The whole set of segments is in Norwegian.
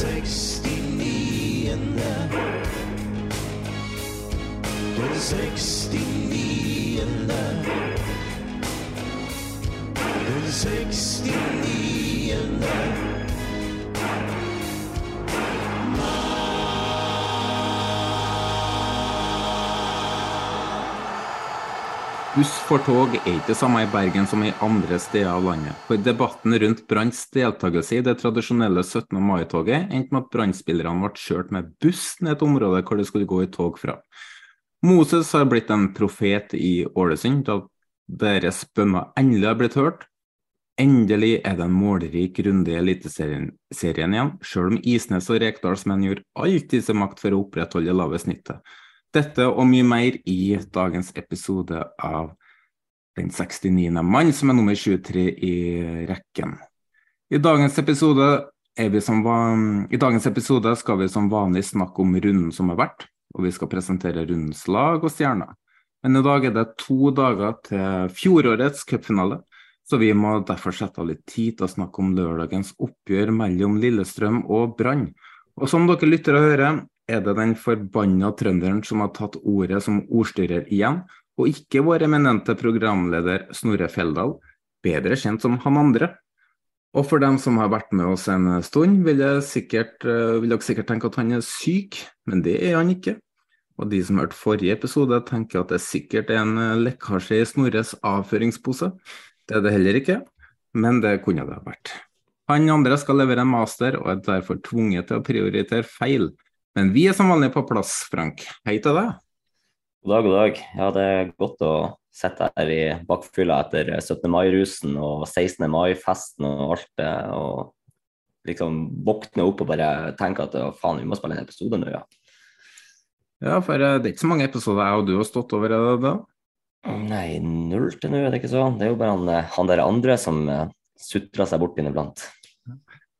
69. Den 69. Den 69. Buss for tog er ikke det samme i Bergen som i andre steder av landet. For debatten rundt Branns deltakelse i det tradisjonelle 17. mai-toget endte med at Brann-spillerne ble kjørt med buss ned et område hvor det skulle gå i tog fra. Moses har blitt en profet i Ålesund, da deres bønner endelig har blitt hørt. Endelig er det en målrik runde i Eliteserien igjen, selv om Isnes og Rekdalsmenn gjorde alt i sin makt for å opprettholde lave snittet. Dette og mye mer i dagens episode av Den 69. mann, som er nummer 23 i rekken. I dagens episode. I dagens episode skal vi som vanlig snakke om runden som har vært, og vi skal presentere rundens lag og stjerner. Men i dag er det to dager til fjorårets cupfinale, så vi må derfor sette av litt tid til å snakke om lørdagens oppgjør mellom Lillestrøm og Brann. Og som dere lytter og hører, er det den forbanna trønderen som har tatt ordet som ordstyrer igjen, og ikke vår eminente programleder Snorre Feldal, bedre kjent som han andre. Og for dem som har vært med oss en stund, vil, sikkert, eh, vil dere sikkert tenke at han er syk, men det er han ikke. Og de som hørte forrige episode, tenker at det sikkert er en eh, lekkasje i Snorres avføringspose. Det er det heller ikke, men det kunne det ha vært. Han andre skal levere en master, og er derfor tvunget til å prioritere feil. Men vi er som vanlig på plass, Frank. Hei til deg. God dag, god dag. Ja, det er godt å sitte her i bakfylla etter 17. mai-rusen og 16. mai-festen og alt det. Og liksom våkne opp og bare tenke at faen, vi må spille en episode nå, ja. Ja, for eh, det er ikke så mange episoder jeg og du har stått over, er det da? Nei, null til nå er det ikke så. Det er jo bare han, eh, han der andre som uh, sutrer seg bort inniblant.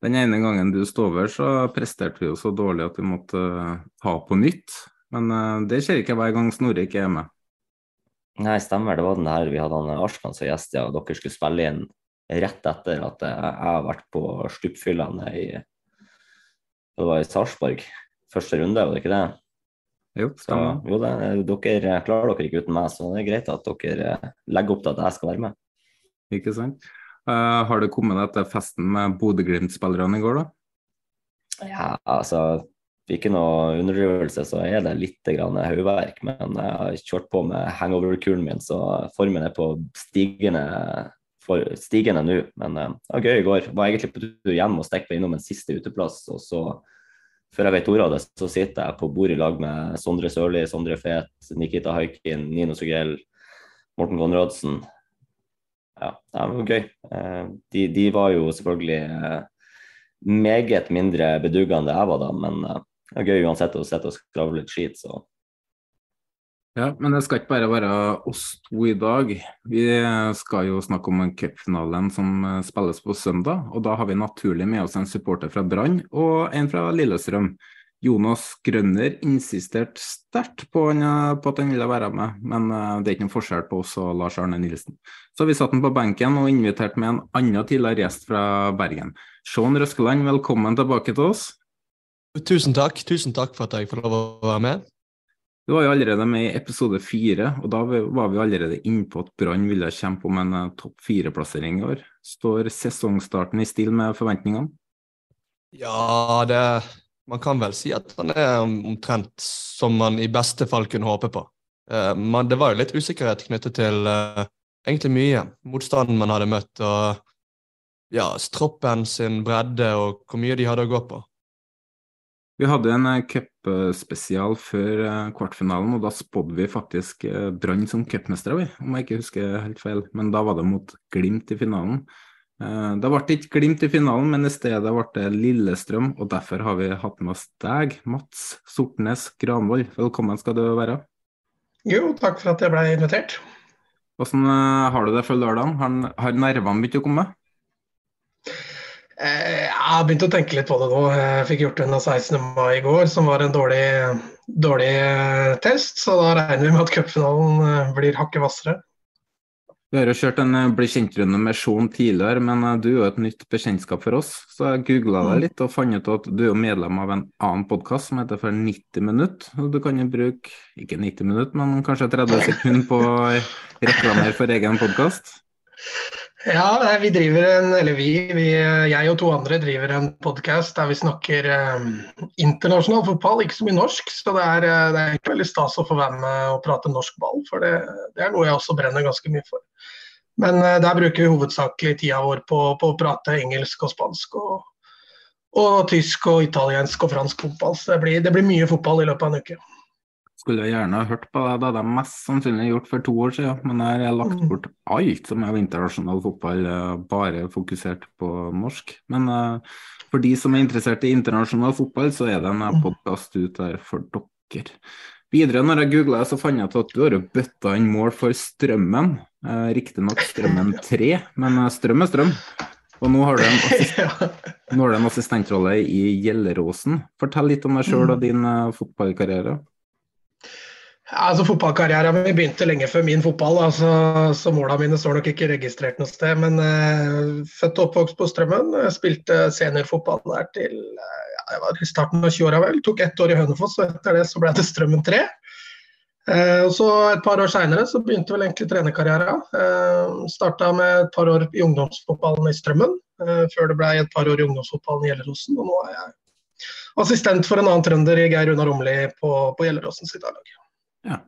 Den ene gangen du sto over, så presterte vi jo så dårlig at vi måtte uh, ta på nytt. Men uh, det skjer ikke hver gang Snorre ikke er med. Nei, stemmer. Det var den her vi hadde han Arskan som gjest, ja, og dere skulle spille inn rett etter at jeg har vært på stupfyllene i Det var i Sarpsborg. Første runde, var det ikke det? Jo, stemmer. Så, jo, det, dere klarer dere ikke uten meg, så det er greit at dere legger opp til at jeg skal være med. Ikke sant. Uh, har det kommet etter festen med Bodø-Glimt-spillerne i går, da? Ja, altså ikke noe underdrivelse, så er det litt hodeverk. Men jeg har kjørt på med hangover-kuren min, så formen er på stigende, stigende nå. Men uh, det var gøy i går. Var egentlig på tur hjem og stekte innom en siste uteplass. Og så, før jeg vet ordet av det, så sitter jeg på bord i lag med Sondre Sørli, Sondre Fet, Nikita Haikin, Nino Sugell, Morten Konradsen. Ja, det var gøy. Uh, de, de, var jo selvfølgelig uh, meget mindre bedugga enn det jeg var da, men det var gøy uansett å sitte og skravle litt skit, så Ja, men det skal ikke bare være oss to i dag. Vi skal jo snakke om cupfinalen som spilles på søndag. Og da har vi naturlig med oss en supporter fra Brann og en fra Lillestrøm. Jonas Grønner insisterte sterkt på, på, at han ville være med, men det er ikke noen forskjell på oss og Lars Arne Nilsen. Så vi satte han på benken og inviterte med en annen tidligere gjest fra Bergen. Sean Røskeland, velkommen tilbake til oss. Tusen takk. Tusen takk for at jeg får lov å være med. Du var jo allerede med i episode fire, og da var vi allerede innpå at Brann ville kjempe om en eh, topp fire-plassering i år. Står sesongstarten i stil med forventningene? Ja, det Man kan vel si at han er omtrent som man i beste fall kunne håpe på. Uh, men det var jo litt usikkerhet knyttet til uh, egentlig mye. Motstanden man hadde møtt, og ja, troppen sin bredde og hvor mye de hadde å gå på. Vi hadde en uh, cupspesial før kvartfinalen, og da spådde vi faktisk Brann som cupmestere, om jeg ikke husker helt feil. Men da var det mot Glimt i finalen. Eh, det ble ikke Glimt i finalen, men i stedet ble det Lillestrøm, og derfor har vi hatt med oss deg, Mats Sortnes Granvoll. Velkommen skal du være. Jo, takk for at jeg ble invitert. Hvordan eh, har du det for lørdagen? Har, har nervene begynt å komme? Eh, jeg har begynt å tenke litt på det nå. Jeg fikk gjort unna 16. mai i går, som var en dårlig, dårlig test. Så da regner vi med at cupfinalen blir hakket hvassere. Vi har jo kjørt en eh, bli kjent-runde med Sean tidligere, men eh, du er jo et nytt bekjentskap for oss. Så jeg googla deg mm. litt og fant ut at du er medlem av en annen podkast som heter For 90 minutt. Du kan jo bruke ikke 90 minutt, men kanskje 30 sekunder på å reklamere for egen podkast? Ja, vi driver en, eller vi, vi, jeg og to andre driver en podkast der vi snakker eh, internasjonal fotball, ikke så mye norsk. Så det er, eh, det er ikke veldig stas å få være med og prate norsk ball, for det, det er noe jeg også brenner ganske mye for. Men uh, der bruker vi hovedsakelig tida vår på, på å prate engelsk og spansk og, og, tysk og italiensk og fransk fotball. Så det blir, det blir mye fotball i løpet av en uke. Skulle jeg gjerne ha hørt på det, det hadde jeg mest sannsynlig gjort for to år siden, men jeg har lagt mm. bort alt som er internasjonal fotball, eh, bare fokusert på norsk. Men uh, for de som er interessert i internasjonal fotball, så er det en mm. podkast ut der for dere. Videre, når jeg googla, så fant jeg ut at du har bøtta inn mål for Strømmen. Eh, Riktignok Strømmen 3, men eh, strøm er strøm. Og nå har du en, assist nå har du en assistentrolle i Gjelleråsen. Fortell litt om deg sjøl og mm. din uh, fotballkarriere. Altså Fotballkarrieren min begynte lenge før min fotball, altså, så måla mine står nok ikke registrert noe sted. Men uh, født og oppvokst på Strømmen. Spilte seniorfotball der til uh, jeg var i starten av 20-åra vel. Tok ett år i Hønefoss, og etter det så ble det Strømmen 3. Eh, og så Et par år seinere begynte vel egentlig trenerkarrieren. Eh, Starta med et par år i ungdomsfotballen i Strømmen, eh, før det ble et par år i ungdomsfotballen i Gjelleråsen. Og nå er jeg assistent for en annen trønder i Geir Runar Romli på, på Gjelleråsen sitt. Ja.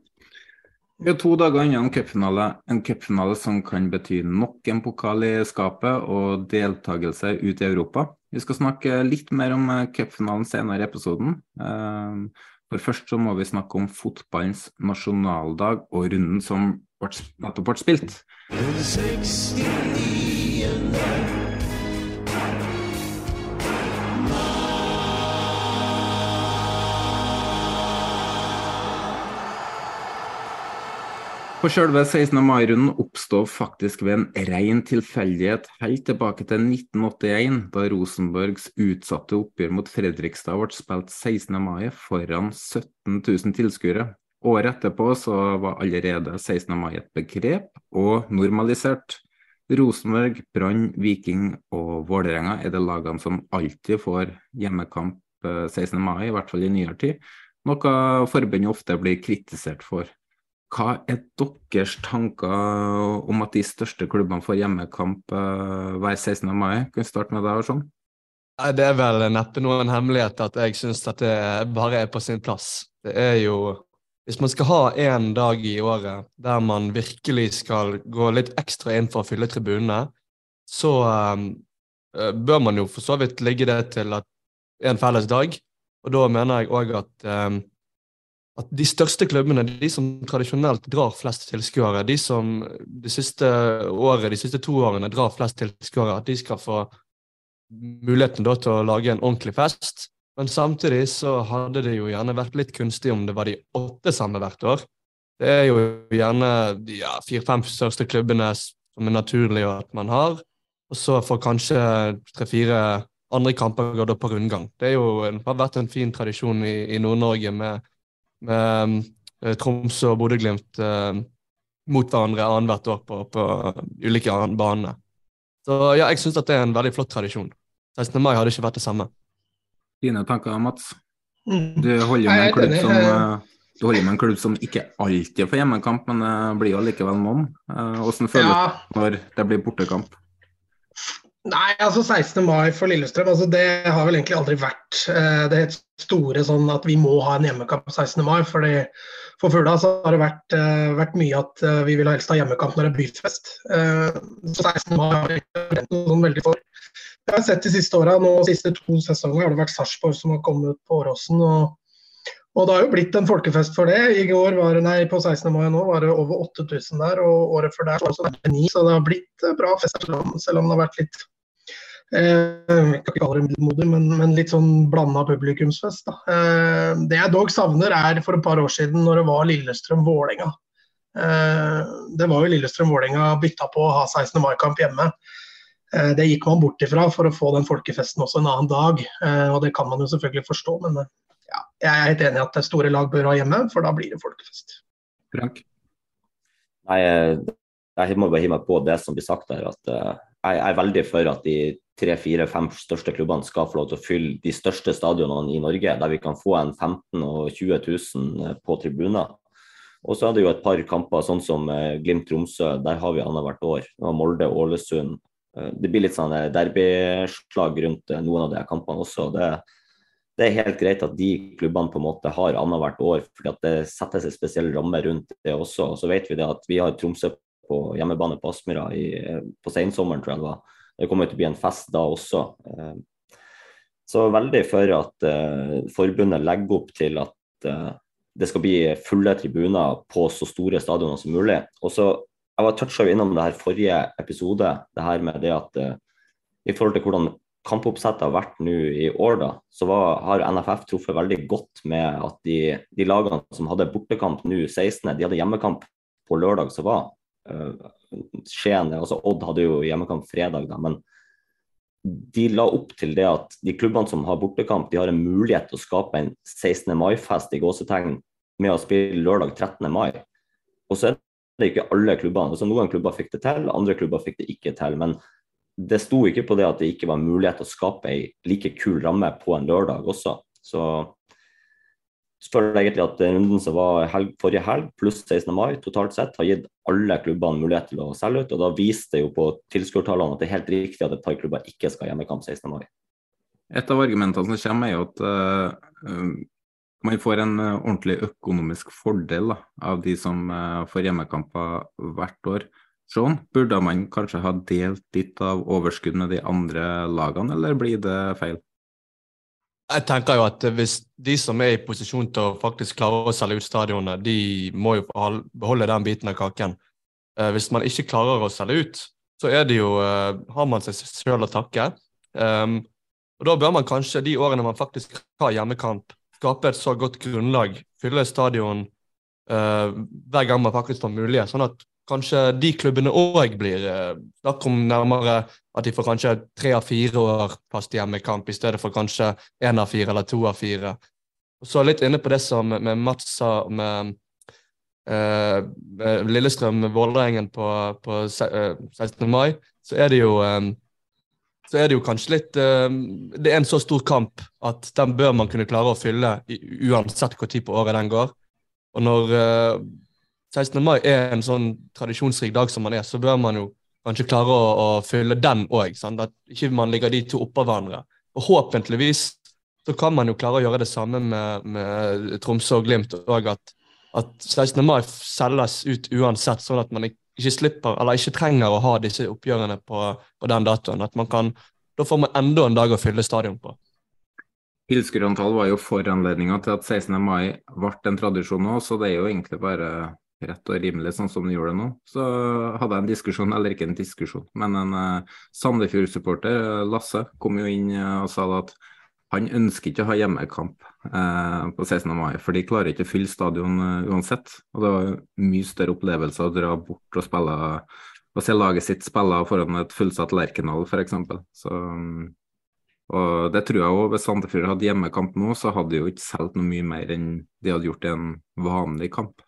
Vi har to dager unna en cupfinale, en cupfinale som kan bety nok en pokal i skapet og deltakelse ut i Europa. Vi skal snakke litt mer om eh, cupfinalen senere i episoden. Eh, for først så må vi snakke om fotballens nasjonaldag og runden som nettopp ble spilt. 69 På selve 16. mai-runden oppstod faktisk ved en ren tilfeldighet helt tilbake til 1981, da Rosenborgs utsatte oppgjør mot Fredrikstad ble spilt 16. mai foran 17 000 tilskuere. Året etterpå så var allerede 16. mai et begrep, og normalisert. Rosenborg, Brann, Viking og Vålerenga er det lagene som alltid får hjemmekamp 16. Eh, mai, i hvert fall i nyere tid, noe forbundet ofte blir kritisert for. Hva er deres tanker om at de største klubbene får hjemmekamp uh, hver 16. mai? Kan vi starte med deg, sånn? Det er vel neppe noen hemmelighet at jeg syns at det bare er på sin plass. Det er jo Hvis man skal ha én dag i året der man virkelig skal gå litt ekstra inn for å fylle tribunene, så um, bør man jo for så vidt ligge det til at en felles dag. Og da mener jeg òg at um, at de største klubbene, de som tradisjonelt drar flest tilskuere, de som det siste året, de siste to årene drar flest tilskuere, at de skal få muligheten da til å lage en ordentlig fest. Men samtidig så hadde det jo gjerne vært litt kunstig om det var de åtte samme hvert år. Det er jo gjerne de ja, fire-fem største klubbene som er naturlig at man har. Og så får kanskje tre-fire andre kamper gå på rundgang. Det, jo, har vært en fin tradisjon i, i Nord-Norge med med eh, Tromsø og Bodø-Glimt eh, mot hverandre annethvert år på, på ulike banene. Så ja, jeg syns det er en veldig flott tradisjon. 16. mai hadde ikke vært det samme. Dine tanker, Mats? Mm. Du holder med en klubb som uh, Du holder med en klubb som ikke alltid får hjemmekamp, men det blir jo likevel noen. Hvordan føles det ja. når det blir bortekamp? Nei, altså 16. mai for Lillestrøm, altså det har vel egentlig aldri vært eh, det helt store sånn at vi må ha en hjemmekamp 16. mai. Fordi For Fugla så har det vært, eh, vært mye at eh, vi vil helst ha hjemmekamp når det er byfest. Eh, så 16. mai har vi ikke vært noen veldig for. Jeg har sett de siste åra, de siste to sesonger har det vært Sarpsborg som har kommet på Åråsen. Og, og, det har jo blitt en folkefest for det. I går var det, nei, På 16. mai nå var det over 8000 der, og året før der var det ni. Så det har blitt bra fest, selv om det har vært litt Eh, ikke kalle det middelmodig, men, men, litt sånn blanda publikumsfest. Da. Eh, det jeg dog savner, er for et par år siden når det var Lillestrøm-Vålerenga. Eh, det var jo Lillestrøm-Vålerenga bytta på å ha 16. mai-kamp hjemme. Det gikk man bort ifra for å få den folkefesten også en annen dag. Og det kan man jo selvfølgelig forstå, men ja, jeg er helt enig i at store lag bør ha hjemme, for da blir det folkefest. Frank? Nei, jeg må bare hive meg på det som blir sagt her. at Jeg er veldig for at de tre, fire, fem største klubbene skal få lov til å fylle de største stadionene i Norge, der vi kan få en 15 og 20 000 på tribuner. Og så er det jo et par kamper, sånn som eh, Glimt-Tromsø, der har vi annethvert år. Molde-Ålesund. Eh, det blir litt sånn eh, derbyslag rundt noen av de kampene også. Det, det, er helt greit at de klubbene på en måte har annethvert år, at det settes en spesiell ramme rundt det også. Og så vet vi det at vi har Tromsø på hjemmebane på Aspmyra på sensommeren, tror jeg det var det kommer til å bli en fest da også. Eh, så veldig for at eh, forbundet legger opp til at eh, det skal bli fulle tribuner på så store stadioner som mulig. Og så, Jeg var toucha innom det her forrige episode, det her med det at i forhold til hvordan kampoppsettet har vært nå i år, da, så var, har NFF truffet veldig godt med at de, de lagene som hadde bortekamp nå 16., de hadde hjemmekamp på lørdag som var. Skien, altså Odd hadde jo hjemmekamp fredag, da, men de la opp til det at de klubbene som har bortekamp, de har en mulighet til å skape en 16. mai-fest i gåsetegn med å spille lørdag 13. mai. Og så er det ikke alle klubbene. Altså, noen klubber fikk det til, andre klubber fikk det ikke til. Men det sto ikke på det at det ikke var mulighet å skape ei like kul ramme på en lørdag også. Så spør jeg egentlig at runden som var helg, forrige helg, pluss 16. mai, totalt sett, har gitt alle klubbene mulighet til å selge ut. og Da viste det jo på tilskuertallene at det er helt riktig at et par klubber ikke skal ha hjemmekamp 16. mai. Et av argumentene som kommer, er jo at uh, man får en uh, ordentlig økonomisk fordel da, av de som uh, får hjemmekamper hvert år. Sean, burde man kanskje ha delt litt av overskudd med de andre lagene, eller blir det feil? Jeg tenker jo at hvis de som er i posisjon til å faktisk klare å selge ut stadionet, de må jo beholde den biten av kaken. Eh, hvis man ikke klarer å selge ut, så er det jo, eh, har man seg selv å takke. Um, og Da bør man kanskje de årene man faktisk har hjemmekamp, skape et så godt grunnlag, fylle stadion uh, hver gang man faktisk får mulighet, sånn at kanskje de klubbene òg blir eh, Snakk om nærmere at de får kanskje tre av fire år fast hjemmekamp i stedet for kanskje én av fire eller to av fire. Og så litt inne på det som med Mats sa med, eh, med Lillestrøm-Vålerengen på, på 16. Eh, mai, så er det jo eh, så er det jo kanskje litt eh, Det er en så stor kamp at den bør man kunne klare å fylle uansett hvor tid på året den går. Og når 16. mai er en sånn tradisjonsrik dag som man er, så bør man jo kanskje klare å, å fylle den òg. At ikke man ligger de to oppå hverandre. Og håpentligvis så kan man jo klare å gjøre det samme med, med Tromsø og Glimt. Og at, at 16. mai selges ut uansett, sånn at man ikke slipper, eller ikke trenger å ha disse oppgjørene på, på den datoen. At man kan, Da får man enda en dag å fylle stadion på. Tilskuerantall var jo foranledninga til at 16. mai ble en tradisjon nå, så det er jo egentlig bare rett og rimelig, sånn som de gjorde det nå. Så hadde jeg en diskusjon, eller ikke en diskusjon, men en uh, Sandefjord-supporter, uh, Lasse, kom jo inn uh, og sa at han ønsker ikke å ha hjemmekamp uh, på 16. mai, for de klarer ikke å fylle stadion uansett. Og det var mye større opplevelse å dra bort og spille og se laget sitt spille foran et fullsatt Lerkendal, f.eks. Så um, og det tror jeg òg, hvis Sandefjord hadde hjemmekamp nå, så hadde de jo ikke solgt noe mye mer enn de hadde gjort i en vanlig kamp.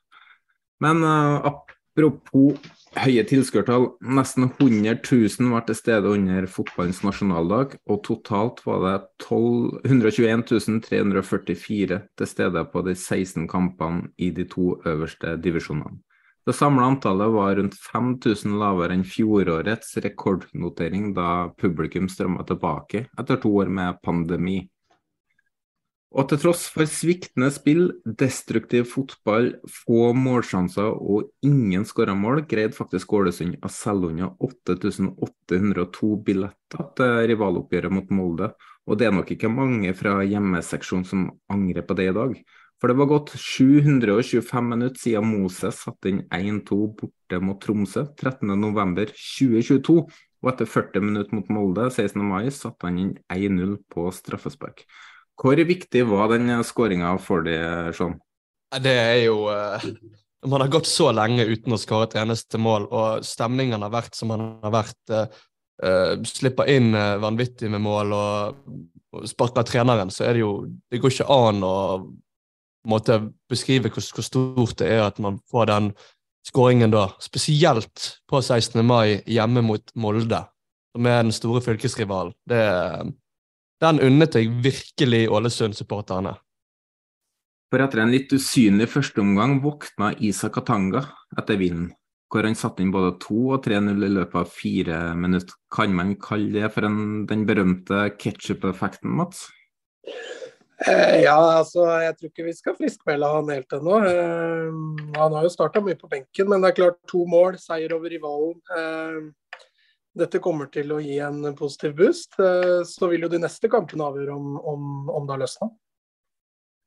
Men uh, Apropos høye tilskuertall. Nesten 100 000 var til stede under fotballens nasjonaldag, og totalt var det 12, 121 344 til stede på de 16 kampene i de to øverste divisjonene. Det samla antallet var rundt 5000 lavere enn fjorårets rekordnotering da publikum strømma tilbake etter to år med pandemi. Og til tross for sviktende spill, destruktiv fotball, få målsjanser og ingen skåra mål, greide faktisk Ålesund å selge unna 8802 billetter til rivaloppgjøret mot Molde. Og det er nok ikke mange fra hjemmeseksjonen som angrer på det i dag. For det var gått 725 minutter siden Moses satte inn 1-2 borte mot Tromsø 13.11.2022. Og etter 40 minutter mot Molde 16. mai satte han inn 1-0 på straffespark. Hvor viktig var den skåringa for deg, Sean? Det er jo uh, Man har gått så lenge uten å skåre et eneste mål, og stemningen har vært som den har vært. Uh, uh, slipper inn vanvittig med mål og, og sparker treneren, så er det jo Det går ikke an å måte, beskrive hvor, hvor, stort det er at man får den skåringen da. Spesielt på 16. mai hjemme mot Molde, som er den store fylkesrivalen. Det er den unnet jeg virkelig Ålesund-supporterne. For etter en litt usynlig førsteomgang våkna Isak Katanga etter vinden, hvor han satte inn både 2 og 3-0 i løpet av fire minutter. Kan man kalle det for en, den berømte ketsjup-effekten, Mats? Eh, ja, altså jeg tror ikke vi skal friskmelde han helt ennå. Eh, han har jo starta mye på benken, men det er klart to mål, seier over rivalen. Eh, dette kommer til å gi en positiv boost, eh, så vil jo de neste kampene avgjøre om, om, om det har løsna.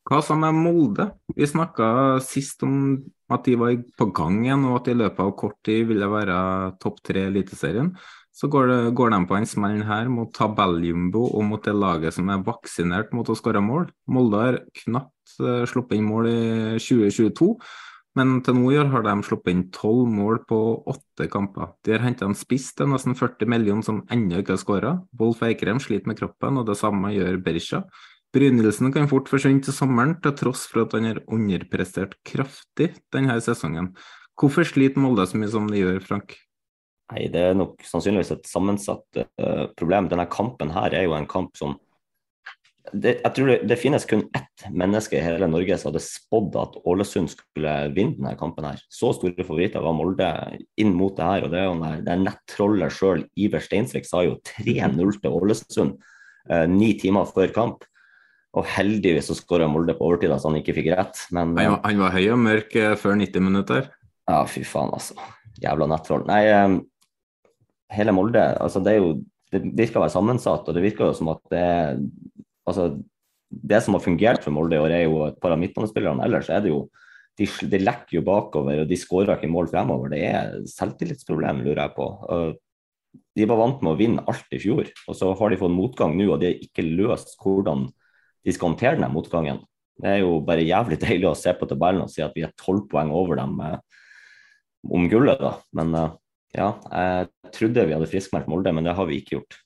Hva sa med Molde? Vi snakka sist om at de var på gang igjen, og at i løpet av kort tid ville være topp tre i Eliteserien. Så går, det, går, de på en smellen her mot tabelljumbo og mot det laget som er vaksinert mot å skåre mål. Molde har knapt uh, sluppet inn mål i 2022. Men til nå i år har de sluppet inn tolv mål på åtte kamper. De har henta en spiss til nesten 40 millioner som ennå ikke har skåra. Wolf Eikrem sliter med kroppen, og det samme gjør Berisha. Brynildsen kan fort forsvinne til sommeren, til tross for at han har underprestert kraftig denne sesongen. Hvorfor sliter Molde så mye som de gjør, Frank? Nei, Det er nok sannsynligvis et sammensatt uh, problem. Denne kampen her er jo en kamp som det, jeg tror det, det, finnes kun ett menneske i hele Norge som hadde spådd at Ålesund skulle vinne denne kampen. her. Så store favoritter var Molde inn mot det her. og Det er jo nettrollet sjøl, Iver Steinsvik, sa jo 3-0 til Ålesund eh, ni timer før kamp. Og heldigvis så skåra Molde på overtid, så han ikke fikk rett. Men, han, var, han var høy og mørk eh, før 90 minutter? Ja, fy faen, altså. Jævla nettroll. Nei, eh, hele Molde, altså det er jo det virker å være sammensatt, og det virker jo som at det er altså, det som har fungert for Molde i år, er jo et par av midtbanespillerne. Ellers er det jo de, de lekker jo bakover, og de skårer ikke mål fremover. Det er selvtillitsproblem, lurer jeg på. De var vant med å vinne alt i fjor, og så har de fått motgang nå, og de har ikke løst hvordan de skal håndtere den motgangen. Det er jo bare jævlig deilig å se på tabellen og si at vi er tolv poeng over dem eh, om gullet, da. Men eh, ja, jeg trodde vi hadde friskmeldt Molde, men det har vi ikke gjort.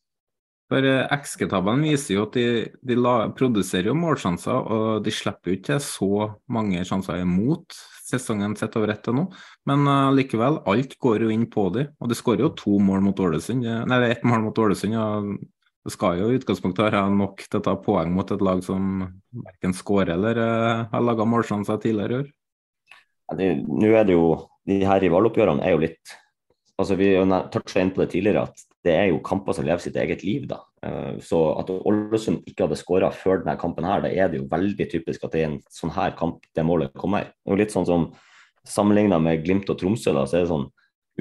For eh, XG-tabellen viser jo at de, de la, produserer jo målsjanser, og de slipper jo ikke så mange sjanser imot sesongen sett over ett nå. Men uh, likevel, alt går jo inn på dem. Og de skårer jo to mål mot Ålesund. Nei, det er ett mål mot Ålesund. og det skal jo i utgangspunktet være nok til å ta poeng mot et lag som verken skårer eller uh, har laga målsjanser tidligere i år. Ja, Nå er det jo De her rivaloppgjørene er jo litt altså Vi toucha inn på det tidligere at det er jo kamper som lever sitt eget liv. da. Eh, så at Ålesund ikke hadde skåra før denne kampen, her, da er det jo veldig typisk at det er en sånn her kamp det målet kommer. Det er jo litt sånn som Sammenligna med Glimt og Tromsø, da, så er det sånn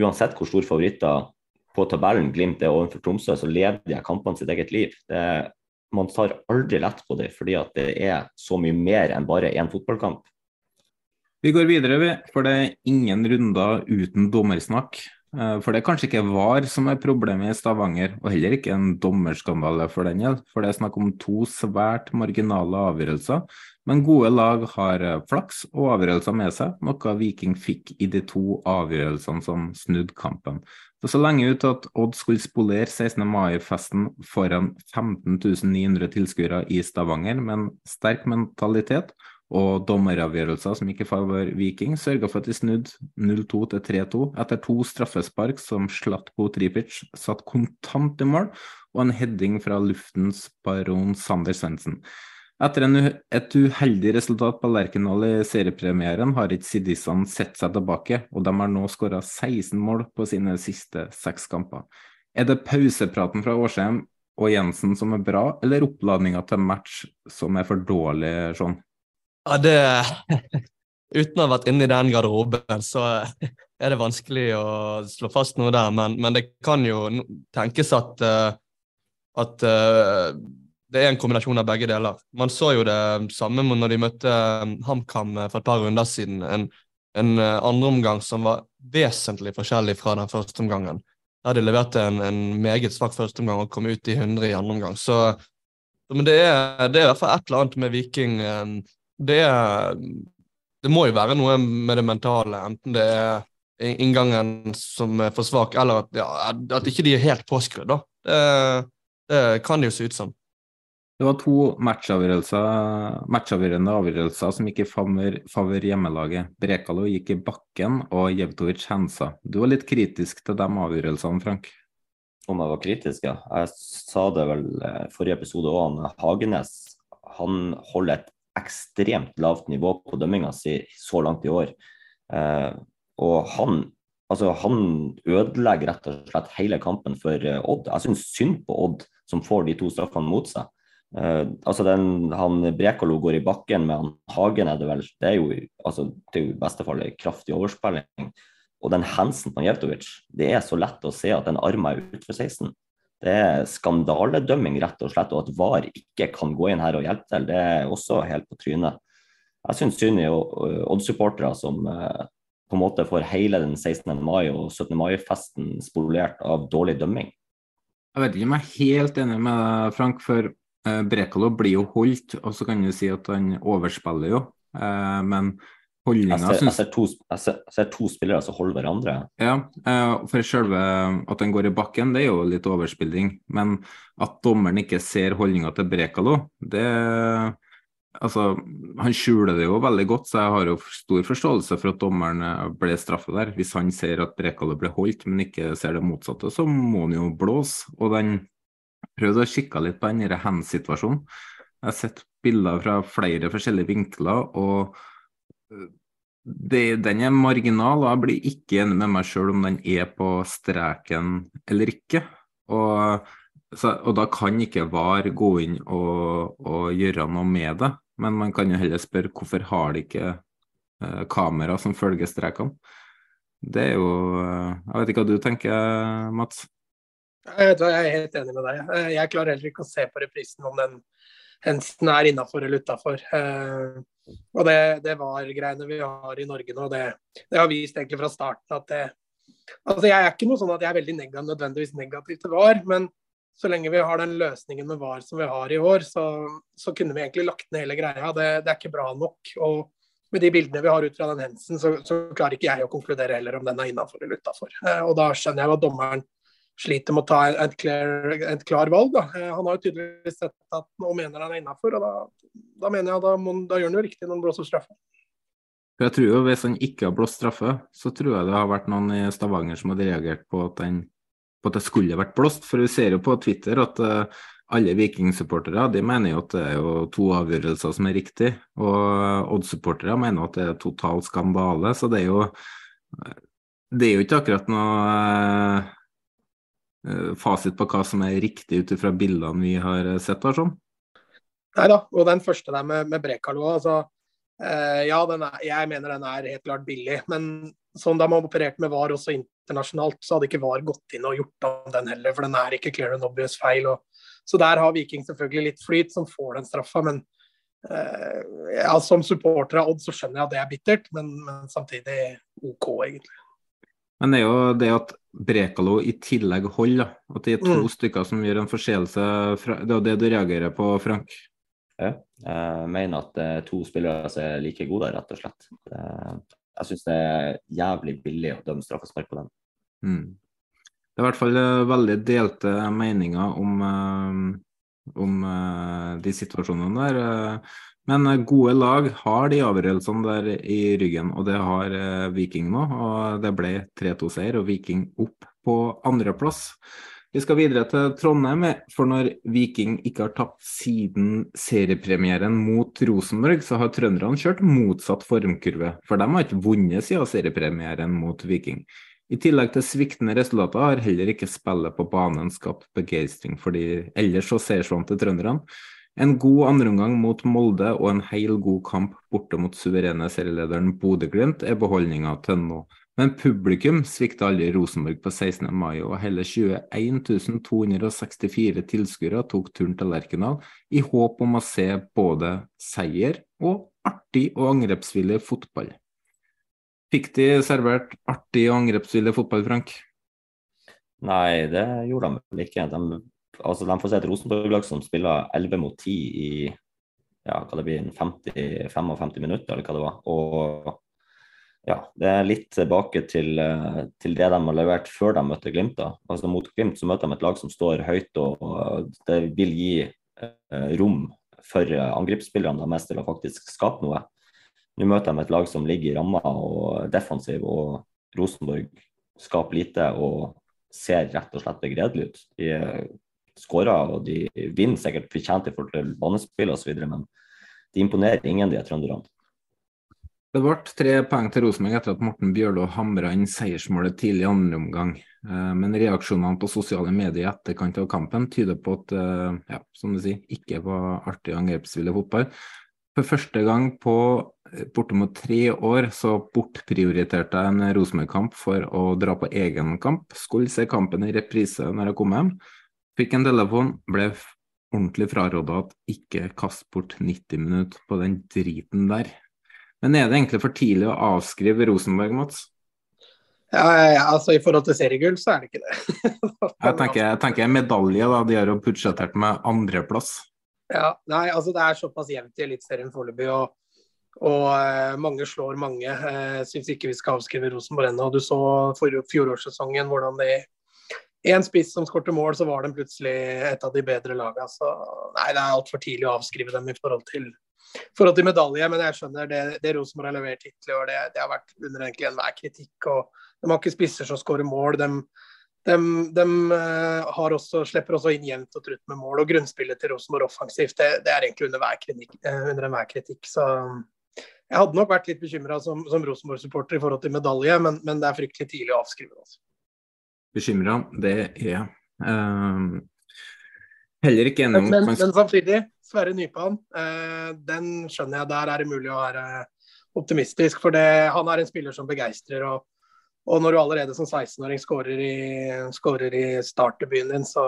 uansett hvor store favoritter på tabellen Glimt er overfor Tromsø, så lever de kampene sitt eget liv. Det, man tar aldri lett på det, fordi at det er så mye mer enn bare én fotballkamp. Vi går videre, for det er ingen runder uten dommersnakk. Eh, for det er kanskje ikke VAR som er problemet i Stavanger, og heller ikke en dommerskandale for den del, For det er snakk om to svært marginale avgjørelser. Men gode lag har eh, flaks og avgjørelser med seg, noe Viking fikk i de to avgjørelsene som snudde kampen. Det så lenge ut at Odd skulle spolere 16. mai-festen foran 15 900 tilskuere i Stavanger med en sterk mentalitet, og dommeravgjørelser som ikke favør Viking, sørga for at de snudde 0-2 til 3-2 etter to straffespark som Slatko Tripic satt kontant i mål, og en heading fra luftens baron Sander Svendsen. Etter en, et uheldig resultat på Lerkendal i seriepremieren har ikke Sidisan sett seg tilbake, og de har nå skåra 16 mål på sine siste seks kamper. Er det pausepraten fra Årsheim og Jensen som er bra, eller oppladninga til match som er for dårlig, Sean? Ja, det Uten å ha vært inne i den garderoben, så er det vanskelig å slå fast noe der. Men, men det kan jo tenkes at, eh, at eh, det er en kombinasjon av begge deler. Man så jo det samme når de møtte eh, HamKam for et par runder siden. En, en andreomgang som var vesentlig forskjellig fra den første omgangen. Der de leverte en, en meget svak førsteomgang og kom ut i 100 i andre omgang. Så, men det er, det er i hvert fall et eller annet med Viking det, det må jo være noe med det mentale, enten det er inngangen som er for svak, eller at, ja, at ikke de er helt påskrudd. da. Det, det, kan det jo se ut som. Det var to matchavgjørende avgjørelser som gikk i favør hjemmelaget. Brekalo gikk i bakken, og Jevtovic hensa. Du var litt kritisk til de avgjørelsene, Frank? Om jeg var kritisk, ja. Jeg sa det vel eh, forrige episode òg. Hagenes han holder et ekstremt lavt nivå på dømminga si så langt i år. Eh, og han, altså, han ødelegger rett og slett hele kampen for uh, Odd. Jeg syns synd på Odd som får de to straffene mot seg. Eh, altså den, han Brekalo går i bakken med han Hagen, er det vel. Det er jo, altså, det beste fall en kraftig overspilling. Og den hensen på Jevtovic, det er så lett å se at den armen er utenfor 16. Det er skandaledømming, rett og slett. Og at VAR ikke kan gå inn her og hjelpe til, det er også helt på trynet. Jeg syns synd i Odd-supportere som eh, på en måte får hele den 16. mai og 17. mai-festen spolert av dårlig dømming. Jeg vet ikke om jeg er helt enig med Frank, for eh, Brekalo blir jo holdt, og så kan du si at han overspiller jo. Eh, men holdninga jeg, jeg, ser to, jeg, ser, jeg ser to spillere som holder hverandre. Ja, eh, for selve at den går i bakken, det er jo litt overspilling. Men at dommeren ikke ser holdninga til Brekalo, det Altså, han skjuler det jo veldig godt, så jeg har jo stor forståelse for at dommeren eh, ble straffet der. Hvis han ser at Brekalo ble holdt, men ikke ser det motsatte, så må han jo blåse. Og den prøvde å kikke litt på den hands-situasjonen. Jeg har sett bilder fra flere forskjellige vinkler, og det, den er marginal, og jeg blir ikke enig med meg sjøl om den er på streken eller ikke. Og, så, og da kan ikke VAR gå inn og, og, gjøre noe med det. Men man kan jo heller spørre hvorfor har de ikke eh, kamera som følger strekene. Det er jo eh, Jeg vet ikke hva du tenker, Mats? Jeg, er helt enig med deg. Eh, jeg klarer heller ikke å se på reprisen om den Hensen er innafor eller utafor. Eh, og det, det var greiene vi har i Norge nå, det, det, har vist egentlig fra starten at det Altså jeg er ikke noe sånn at jeg er veldig negativ, nødvendigvis negativ til VAR, men så lenge vi har den løsningen med VAR som vi har i år, så, så kunne vi egentlig lagt ned hele greia. Det, det, er ikke bra nok. Og med de bildene vi har ut fra den Hensen, så, så klarer ikke jeg å konkludere heller om den er innafor eller utafor. Eh, og da skjønner jeg at dommeren sliter med å ta et, klar, et klar valg. Da. Eh, han har jo tydeligvis sett at og mener han er innafor, og da, da, mener jeg da, må, da gjør han jo riktig når han blåser straffe. Jeg tror jo Hvis han ikke har blåst straffe, så tror jeg det har vært noen i Stavanger som hadde reagert på at, den, på at det skulle vært blåst. For vi ser jo på Twitter at uh, alle Viking-supportere de mener jo at det er jo to avgjørelser som er riktig. Og Odd-supportere mener at det er total skandale. Så det er jo, det er jo ikke akkurat noe Eh, fasit på hva som er riktig ut ifra bildene vi har eh, sett? her sånn? Nei da, og den første der med, med Brekalo, altså, eh, ja, er, jeg mener den er helt klart billig. Men sånn da man opererte med VAR også internasjonalt, så hadde ikke VAR gått inn og gjort om den heller, for den er ikke clear and obvious feil. Og, så der har Viking selvfølgelig litt flyt, som får den straffa. Men eh, ja, som supporter av Odd så skjønner jeg at det er bittert, men, men samtidig OK, egentlig. Men det er jo det at Brekalo i tillegg holder, at det er to mm. stykker som gjør en forseelse. Det er jo det du reagerer på, Frank? Ja, jeg mener at er to spillere er like gode, rett og slett. Jeg syns det er jævlig billig å dømme straffespark på dem. Mm. Det er i hvert fall eh, veldig delte meninger om, eh, om de situasjonene der. Men gode lag har de avgjørelsene der i ryggen, og det har Viking nå. og Det ble 3-2-seier og Viking opp på andreplass. Vi skal videre til Trondheim, for når Viking ikke har tapt siden seriepremieren mot Rosenborg, så har trønderne kjørt motsatt formkurve, for de har ikke vunnet siden seriepremieren mot Viking. I tillegg til sviktende resultater har heller ikke spillet på banen skapt begeistring for de ellers så seiersvante trønderne. En god andreomgang mot Molde og en heil god kamp borte mot suverene serielederen Bodø-Glimt er beholdninga til nå. Men publikum svikta aldri Rosenborg på 16. mai, og hele 21 264 tilskuere tok turen til Lerkendal i håp om å se både seier og artig og angrepsvillig fotball. Fikk de servert artig og angrepsvillig fotball, Frank? Nei, det gjorde de vel ikke. De, altså, de får se et Rosenborg-lag som spiller 11 mot 10 i ja, hva det blir, 50-55 minutter, eller hva det var. Og ja, det er litt tilbake til, eh, til, det de har levert før de møtte Glimt. da. Altså Mot Glimt så møter de et lag som står høyt, og det vil gi eh, rom for angrepsspillerne deres til å faktisk skape noe. Nå møter de et lag som ligger i ramma og defensiv, og Rosenborg skaper lite og ser rett og slett begredelig ut. De skårer og de vinner sikkert fortjent i forhold til banespill osv., men de imponerer ingen, de trønderne. Det ble tre poeng til Rosenborg etter at Morten Bjørlo hamra inn seiersmålet tidlig i andre omgang. Eh, men reaksjonene på sosiale medier i etterkant av kampen tyder på at eh, ja, som du sier, ikke var artig angrepsvillig fotball. For første gang på eh, bortimot tre år så bortprioriterte jeg en Rosenborg-kamp for å dra på egen kamp. Skulle se kampen i reprise når jeg kom hjem. Fikk en telefon, ble ordentlig fraråda at ikke kast bort 90 minutter på den driten der. Men er det egentlig for tidlig å avskrive Rosenborg, Mats? Ja, ja, altså I forhold til seriegull, så er det ikke det. jeg, tenker, jeg tenker medalje, da. De har jo budsjettert med andreplass. Ja, nei, altså Det er såpass jevnt i Eliteserien foreløpig, og, og uh, mange slår mange. Jeg uh, syns ikke vi skal avskrive Rosenborg ennå. Du så for fjorårssesongen hvordan de én spiss som skårte mål, så var de plutselig et av de bedre lagene. Så nei, det er altfor tidlig å avskrive dem i forhold til forhold til medalje, men jeg skjønner det, det Rosenborg har levert hittil i år. Det, det, har vært under egentlig enhver kritikk. og De har ikke spisser som skårer mål. De, de, de uh, også, slipper også inn jevnt og trutt med mål. og Grunnspillet til Rosenborg offensivt det, det er egentlig under enhver kritikk, uh, under kritikk. Så jeg hadde nok vært litt bekymra som, som Rosenborg-supporter i forhold til medalje, men, men, det er fryktelig tidlig å avskrive det. Altså. Bekymra, det er um, heller ikke enig om men, men, men samtidig, Sverre Nypan, uh, den skjønner jeg. Der er det mulig å være optimistisk. For det, han er en spiller som begeistrer. Og, og når du allerede som 16-åring skårer i, skårer i startdebuten din, så,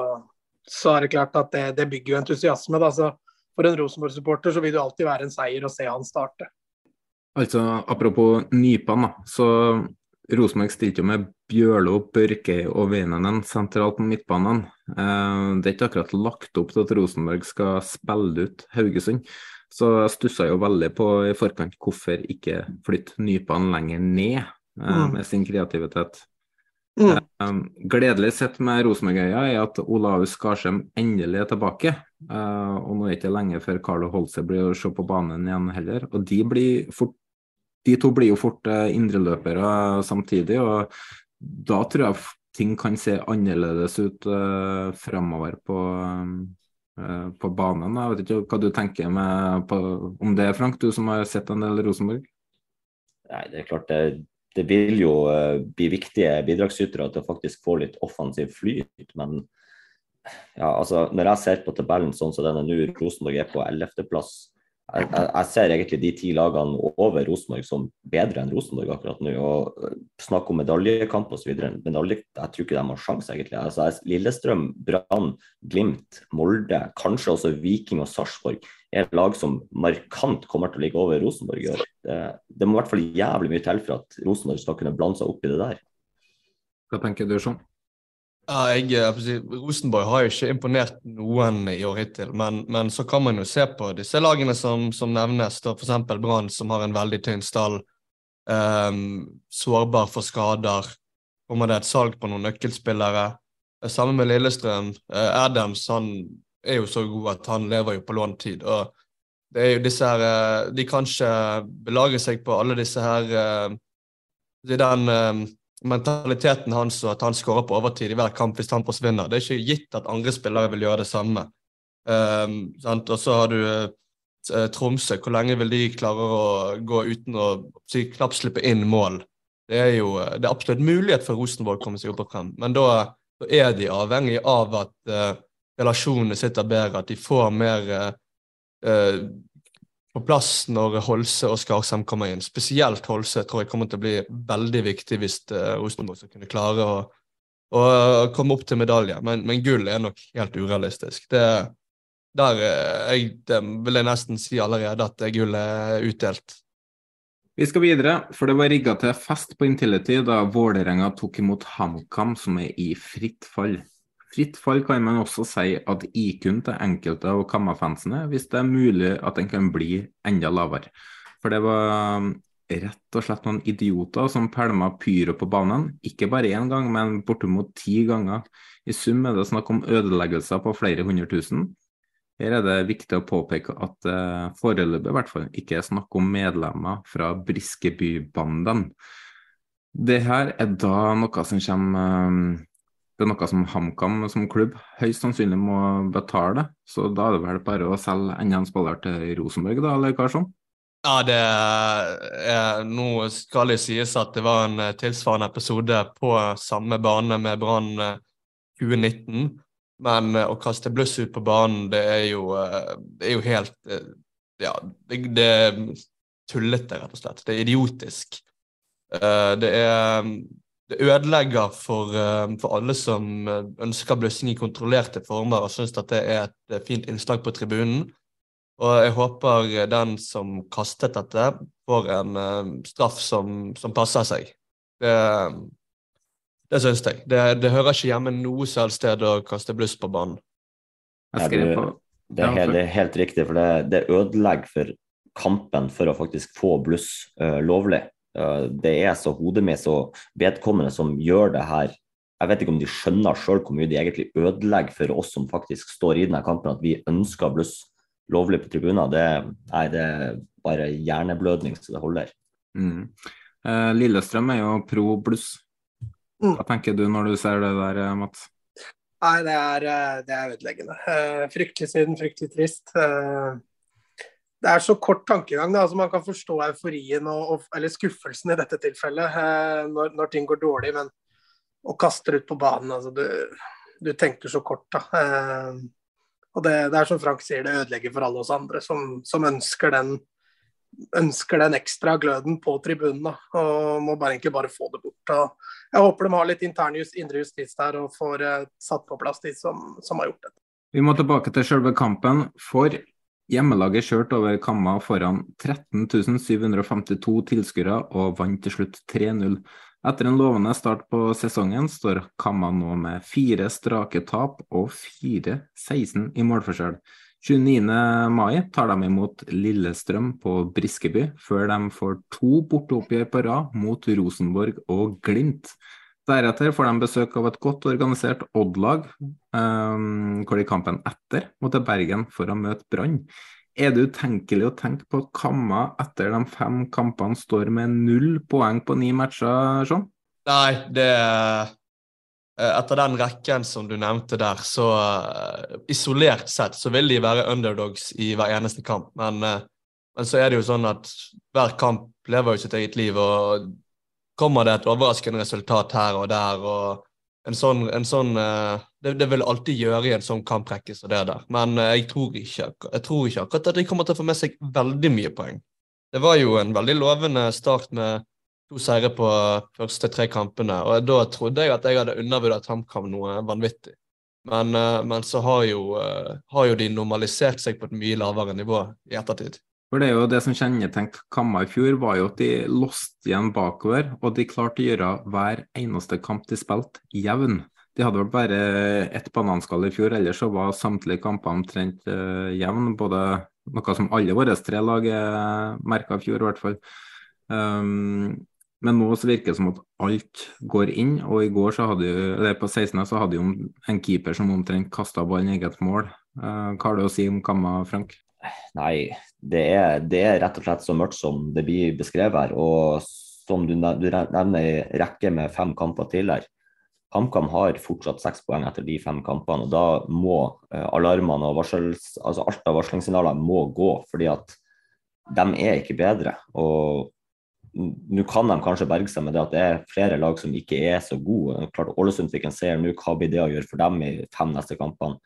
så, er det klart at det, det bygger jo entusiasme. Da. Så for en Rosenborg-supporter så vil det alltid være en seier å se han starte. Altså, Apropos nypene, så Rosenborg stilte jo med Bjørlo, Børke og Veinenen sentralt på midtbanen. Eh, det er ikke akkurat lagt opp til at Rosenborg skal spille ut Haugesund. Så jeg stussa jo veldig på i forkant hvorfor ikke flytte nypene lenger ned mm. med sin kreativitet. Mm. Eh, gledelig sett med Rosenborg-øya er at Olaus Skarsheim endelig er tilbake. og nå er det ikke lenge før Carlo Holse blir å se på banen igjen heller. Og de blir fort de to blir jo fort eh, indreløpere samtidig, og da tror jeg ting kan se annerledes ut uh, fremover på, uh, på banen. Jeg vet ikke hva du tenker med, på, om det, Frank, du som har sett en del Rosenborg? Nei, det er klart det, det vil jo uh, bli viktige bidragsytere til å faktisk få litt offensiv flyt, men ja, altså, når jeg ser på tabellen sånn som den er nå, Rosenborg er på 11.-plass jeg, jeg, ser egentlig de ti lagene over Rosenborg som bedre enn Rosenborg akkurat nå. og øh, Snakk om medaljekamp osv. Medalje, jeg tror ikke de har sjanse egentlig. Altså, Lillestrøm, Brann, Glimt, Molde, kanskje også Viking og Sarpsborg er lag som markant kommer til å ligge over Rosenborg. Det, det, må i hvert fall jævlig mye til for at Rosenborg skal kunne blande seg opp i det der. Hva tenker du, Sean? Ja, jeg, eh, Rosenborg har jo ikke imponert noen i år hittil, men, men, så kan man jo se på disse lagene som, som nevnes, f.eks. Brann, som har en veldig tynn stall, um, sårbar for skader. Kommer det et salg på noen nøkkelspillere? Sammen med Lillestrøm. Uh, Adams han er jo så god at han lever jo på lånt tid. og det er jo disse her eh, De kan ikke belage seg på alle disse her uh, Den eh, mentaliteten hans og at han skårer på overtid i hver kamp hvis han forsvinner. Det er ikke gitt at andre spillere vil gjøre det samme. Um, og så har du uh, Tromsø. Hvor lenge vil de klare å gå uten å si, knapt slippe inn mål? Det er jo det er absolutt mulighet for Rosenborg å komme seg opp og frem, men da, da er de avhengig av at uh, relasjonene sitter bedre, at de får mer uh, Eh, på plass når Holse og Skarsheim kommer inn. Spesielt Holse tror jeg kommer til å bli veldig viktig hvis uh, Rosenborg skal kunne klare å, å, komme opp til medalje. Men, men, gull er nok helt urealistisk. Det, der eh, jeg, det vil jeg nesten si allerede at gull er utdelt. Vi skal videre, for det var rigga til fest på Intility da Vålerenga tok imot HamKam, som er i fritt fall. Fritt fall kan man også si at IQ-en til enkelte av Kamma-fansene, hvis det er mulig at den kan bli enda lavere. For det var um, rett og slett noen idioter som pælma pyro på banen, ikke bare én gang, men bortimot ti ganger. I sum er det snakk om ødeleggelser på flere hundre tusen. Her er det viktig å påpeke at det foreløpig i hvert fall ikke er snakk om medlemmer fra Briskebybanden. Det her er da noe som kommer um, det er noe som HamKam som klubb høyst sannsynlig må betale. Så da er det vel bare å selge enda en spiller til Rosenborg, da, eller hva sånn? Ja, det er, Nå skal det sies at det var en eh, tilsvarende episode på samme bane med Brann 2019. Eh, Men eh, å kaste bluss ut på banen, det er jo, det er jo helt Ja, det, det er tullete, rett og slett. Det er idiotisk. Det er det ødelegger for, eh, for, alle som eh, ønsker blussing i kontrollerte former og syns at det er et eh, fint innslag på tribunen. Og jeg håper den som kastet dette, får en straff som, som passer seg. Det, det syns jeg. Det, det, hører ikke hjemme noe sted å kaste bluss på banen. Ja, det, det, er helt, det, er helt, riktig, for det, det ødelegger for kampen for å faktisk få bluss uh, lovlig. Eh, det er så hodemess og vedkommende som gjør det her. Jeg vet ikke om de skjønner sjøl hvor mye de egentlig ødelegger for oss som faktisk står i denne kampen, at vi ønsker bluss lovlig på tribuner. Det, nei, det er bare hjerneblødning så det holder. Mm. Eh, Lillestrøm er jo pro bluss. Mm. Hva tenker du når du ser det der, eh, Mats? Nei, det er, eh, det er ødeleggende. Fryktelig synd, fryktelig trist det er så kort tankegang. Da. Altså, man kan forstå euforien og, og, eller skuffelsen i dette tilfellet eh, når, når, ting går dårlig, men å kaste det ut på banen altså, du, du, tenker så kort. Da. Eh, og det, det, er som Frank sier, det ødelegger for alle oss andre som, som ønsker, den, ønsker den ekstra gløden på tribunen. Da, og må bare, egentlig bare få det bort. Og jeg håper de har litt intern just, indre justis der og får eh, satt på plass de som, som har gjort dette. Vi må tilbake til selve kampen. For Hjemmelaget kjørte over Kamma foran 13 752 tilskuere og vant til slutt 3-0. Etter en lovende start på sesongen står Kamma nå med fire strake tap og 4-16 i målforskjell. 29. mai tar de imot Lillestrøm på Briskeby, før de får to borteoppgjør på rad mot Rosenborg og Glimt. Deretter får de besøk av et godt organisert Odd-lag, um, hvor de kampen etter må til Bergen for å møte Brann. Er det utenkelig å tenke på at Kamma etter de fem kampene står med null poeng på ni matcher, sånn? Nei, det eh, Etter den rekken som du nevnte der, så uh, isolert sett så vil de være underdogs i hver eneste kamp. Men, uh, men så er det jo sånn at hver kamp lever jo sitt eget liv, og kommer det et overraskende resultat her og der. og en sånn, en sånn uh, det, det, vil alltid gjøre i en sånn kamprekke som det der. Men uh, jeg, tror ikke, jeg tror ikke akkurat at de kommer til å få med seg veldig mye poeng. Det var jo en veldig lovende start med to seire på første tre kampene. og Da trodde jeg at jeg hadde undervurdert HamKam noe vanvittig. Men, uh, men så har jo, har jo de normalisert seg på et mye lavere nivå i ettertid. For det er jo det som kjennetegnet Kamma i fjor, var jo at de låste igjen bakover, og de klarte å gjøre hver eneste kamp de spilte, jevn. De hadde vel bare ett bananskall i fjor, ellers så var samtlige kamper omtrent uh, jevn. Både noe som alle våre tre lag merka i fjor, i hvert fall. Um, Men nå så virker det som at alt går inn, og i går så hadde jo, eller på 16. så hadde jo en keeper som omtrent kasta ballen i eget mål. Uh, hva har du å si om Kamma, Frank? Nei, det er, det er, rett og slett så mørkt som det blir beskrevet her. Og som du, nevner, rekke med fem kamper til her. HamKam har fortsatt seks poeng etter de fem kampene. og Da må uh, alarmene og varsels, altså alt av varslingssignaler må gå, fordi at de er ikke bedre. og nå kan de kanskje berge seg med det at det er flere lag som ikke er så gode. Klart Ålesund fikk en seier nå, hva blir det å gjøre for dem i fem neste kampene?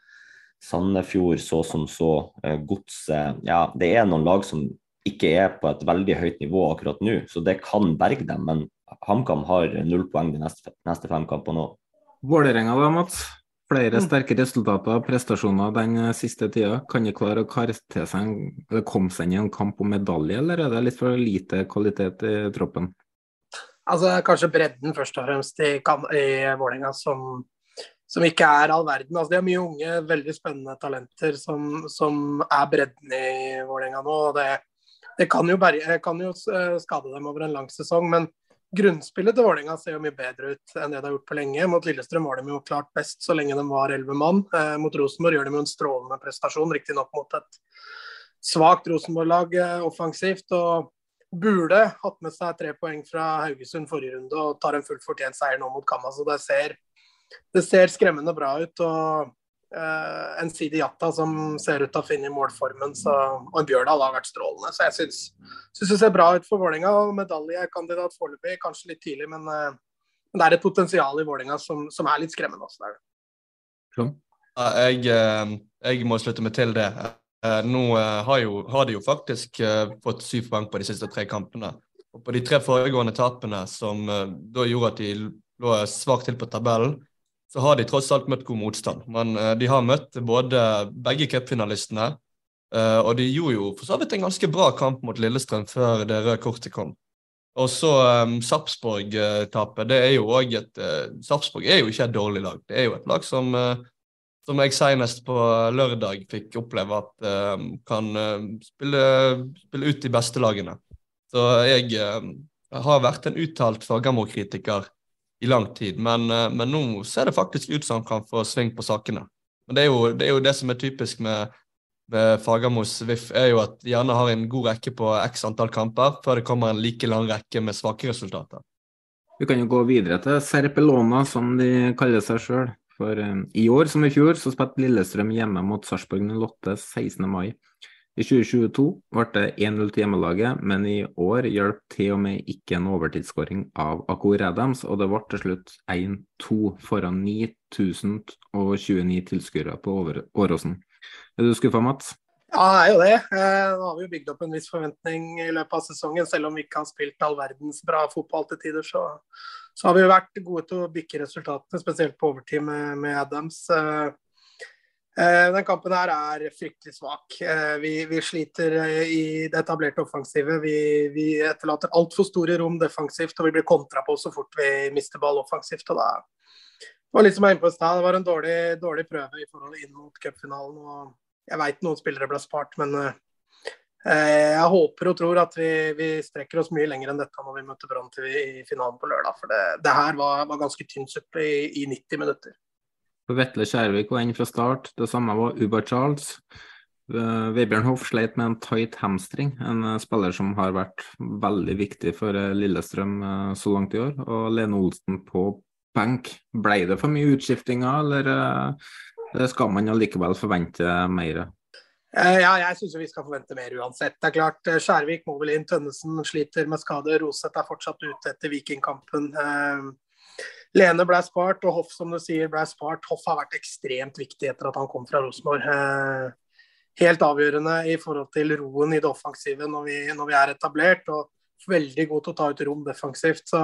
Sandefjord så som så, eh, Godset Ja, det er noen lag som ikke er på et veldig høyt nivå akkurat nå, så det kan berge dem. Men HamKam har null poeng de neste, neste fem kampene òg. Vålerenga da, Mats? Flere mm. sterke resultater og prestasjoner den eh, siste tida. Kan de klare å kare til seg eller komme seg inn i en kamp om medalje, eller er det litt for lite kvalitet i troppen? Altså Kanskje bredden først og fremst i, i Vålerenga som, som, ikke er all verden. Altså, de har mye unge, veldig spennende talenter som, som er bredden i Vålerenga nå. og det, det kan, jo bare, kan jo eh, skade dem over en lang sesong, men grunnspillet til Vålerenga ser jo mye bedre ut enn det de har gjort på lenge. Mot Lillestrøm var de jo klart best så lenge de var elleve mann. Eh, mot Rosenborg gjør de jo en strålende prestasjon, riktignok mot et svakt Rosenborg-lag eh, offensivt. og burde hatt med seg tre poeng fra Haugesund forrige runde og tar en fullt fortjent seier nå mot Kamma. Så det ser, det ser skremmende bra ut. og Uh, en Sidi Jata som ser ut til å finne i målformen, så, og en Bjørdal har vært strålende. Så jeg syns, syns det ser bra ut for Vålerenga. Medaljekandidat foreløpig, kanskje litt tidlig, men, uh, men, det er et potensial i Vålerenga som, som, er litt skremmende. Også, der. Ja, Jeg, eh, jeg, må slutte meg til det. Nå har, jo, har de jo faktisk fått syv poeng på de siste tre kampene. Og på de tre foregående tapene, som da gjorde at de lå svakt til på tabellen, så har de tross alt møtt god motstand. Men uh, de har møtt både begge cupfinalistene, uh, og de gjorde jo for så vidt en ganske bra kamp mot Lillestrøm før det røde kortet kom. Og så um, Sarpsborg-tapet. Det er jo også et uh, Sarpsborg er jo ikke et dårlig lag. Det er jo et lag som, som jeg senest på lørdag fikk oppleve at kan spille, spille, ut de beste lagene. Så jeg har vært en uttalt Fagermo-kritiker i lang tid. Men, eh, men, nå ser det faktisk ut som han kan få sving på sakene. Men det er jo det, er jo det som er typisk med, med Fagermos VIF, er jo at de gjerne har en god rekke på x antall kamper før det kommer en like lang rekke med svake resultater. Vi kan jo gå videre til Serpelona, som de kaller seg sjøl. For um, i år som i fjor så spilte Lillestrøm hjemme mot Sarpsborg 08 16. mai. I 2022 ble det 1-0 til hjemmelaget, men i år hjalp til og med ikke en overtidsskåring av Akor Adams, og det ble til slutt 1-2 foran 9029 tilskuere på Åråsen. Er du skuffa, Mats? Ja, det er jo det. Eh, nå har vi jo bygd opp en viss forventning i løpet av sesongen. Selv om vi ikke har spilt all verdens bra fotball til tider, så, så har vi jo vært gode til å bikke resultatene, spesielt på overtid med, med Adams. Eh, den kampen her er fryktelig svak. Eh, vi, vi sliter eh, i det etablerte offensivet. Vi, vi etterlater altfor store rom defensivt, og vi blir kontra på så fort vi mister ball offensivt. og da var litt som jeg sted, det var en dårlig, dårlig prøve i forhold inn mot cupfinalen. og Jeg vet noen spillere ble spart, men jeg håper og tror at vi, vi, strekker oss mye lenger enn dette når vi møter Brann i finalen på lørdag. For det, det her var, var ganske tynn suppe i, i 90 minutter. For Vetle Skjærvik var inne fra start. Det samme var Uber Charles. Eh, Vebjørn Hoff sleit med en tight hamstring, en eh, spiller som har vært veldig viktig for eh, Lillestrøm så langt i år. Og Lene Olsen på benk. Ble det for mye utskiftinger, eller skal man allikevel forvente mer? Ja, jeg syns vi skal forvente mer uansett. Det er klart, Skjærvik må vel inn, Tønnesen sliter med skade. Roseth er fortsatt ute etter Vikingkampen. Lene ble spart, og Hoff som du sier ble spart. Hoff har vært ekstremt viktig etter at han kom fra Rosenborg. Eh, helt avgjørende i forhold til roen i det offensive når vi, når vi, er etablert. Og veldig god til å ta ut rom defensivt. Så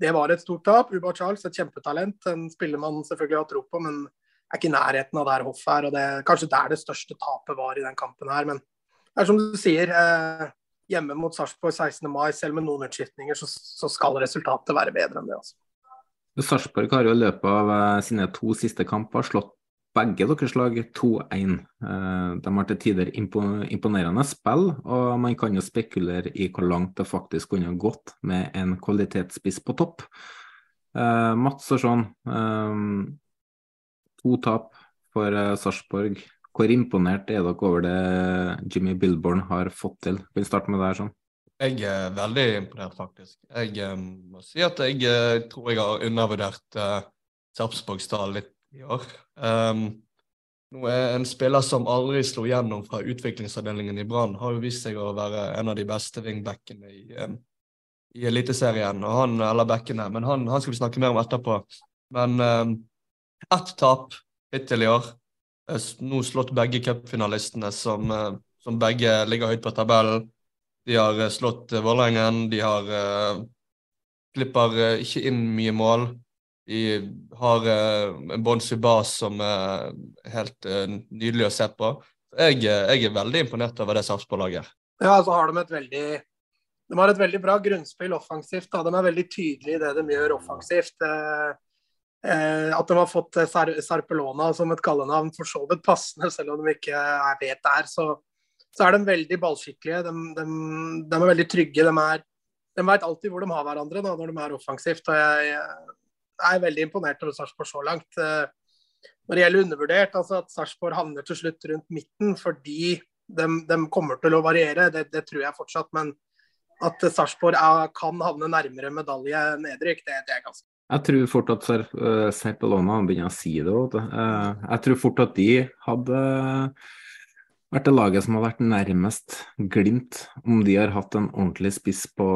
det var et stort tap. Uba Charles, et kjempetalent. En spiller man selvfølgelig har tro på, men er ikke i nærheten av der Hoff er. og det Kanskje der det største tapet var i den kampen her. Men det er som du sier. Eh, hjemme mot Sarpsborg 16. mai, selv med noen utskiftninger, så, så skal resultatet være bedre enn det. altså. Sarpsborg har jo i løpet av eh, sine to siste kamper slått begge deres lag 2-1. Eh, de har til tider imponerende spill, og man kan jo spekulere i hvor langt det faktisk kunne gått med en kvalitetsspiss på topp. Eh, Mats og sånn, to tap for Sarpsborg. Hvor imponert er dere over det Jimmy Billborn har fått til? Kan starte med det her Sean? Jeg er veldig imponert, faktisk. Jeg må si at jeg tror jeg har undervurdert uh, Sarpsborgs tall litt i år. Um, nå er En spiller som aldri slo gjennom fra utviklingsavdelingen i Brann, har jo vist seg å være en av de beste wingbackene i, um, i Eliteserien. og han, eller backene, men han, han, skal vi snakke mer om etterpå. Men um, ett tap hittil i år. Nå slått begge cupfinalistene, som, uh, som begge ligger høyt på tabellen. De har uh, slått uh, Vålerengen. De har uh, slipper ikke inn mye mål. De har en Bon Subas som er helt nydelig å se på. Jeg, eh, jeg, er veldig imponert over det Sarpsborg-laget. Ja, så har de et veldig de har et veldig bra grunnspill offensivt. Da. De er veldig tydelige i det de gjør offensivt. Eh, eh, at de har fått Sar Sarpelona som et kallenavn, for så vidt passende, selv om de ikke vet det er, så, så, er de veldig ballskikkelige. De, de, de er veldig trygge. De, de vet alltid hvor de har hverandre da, når de er offensivt. og jeg, jeg er veldig imponert over Sarpsborg så langt. Eh, når det gjelder undervurdert, altså at Sarpsborg havner til slutt rundt midten fordi de, kommer til å variere, det, det, tror jeg fortsatt. Men at Sarpsborg kan havne nærmere medalje nedrykk, det, det er ganske jeg tror fort at Serpelona begynner å si det òg. Eh, jeg tror fort at de hadde vært det laget som har vært nærmest Glimt, om de har hatt en ordentlig spiss på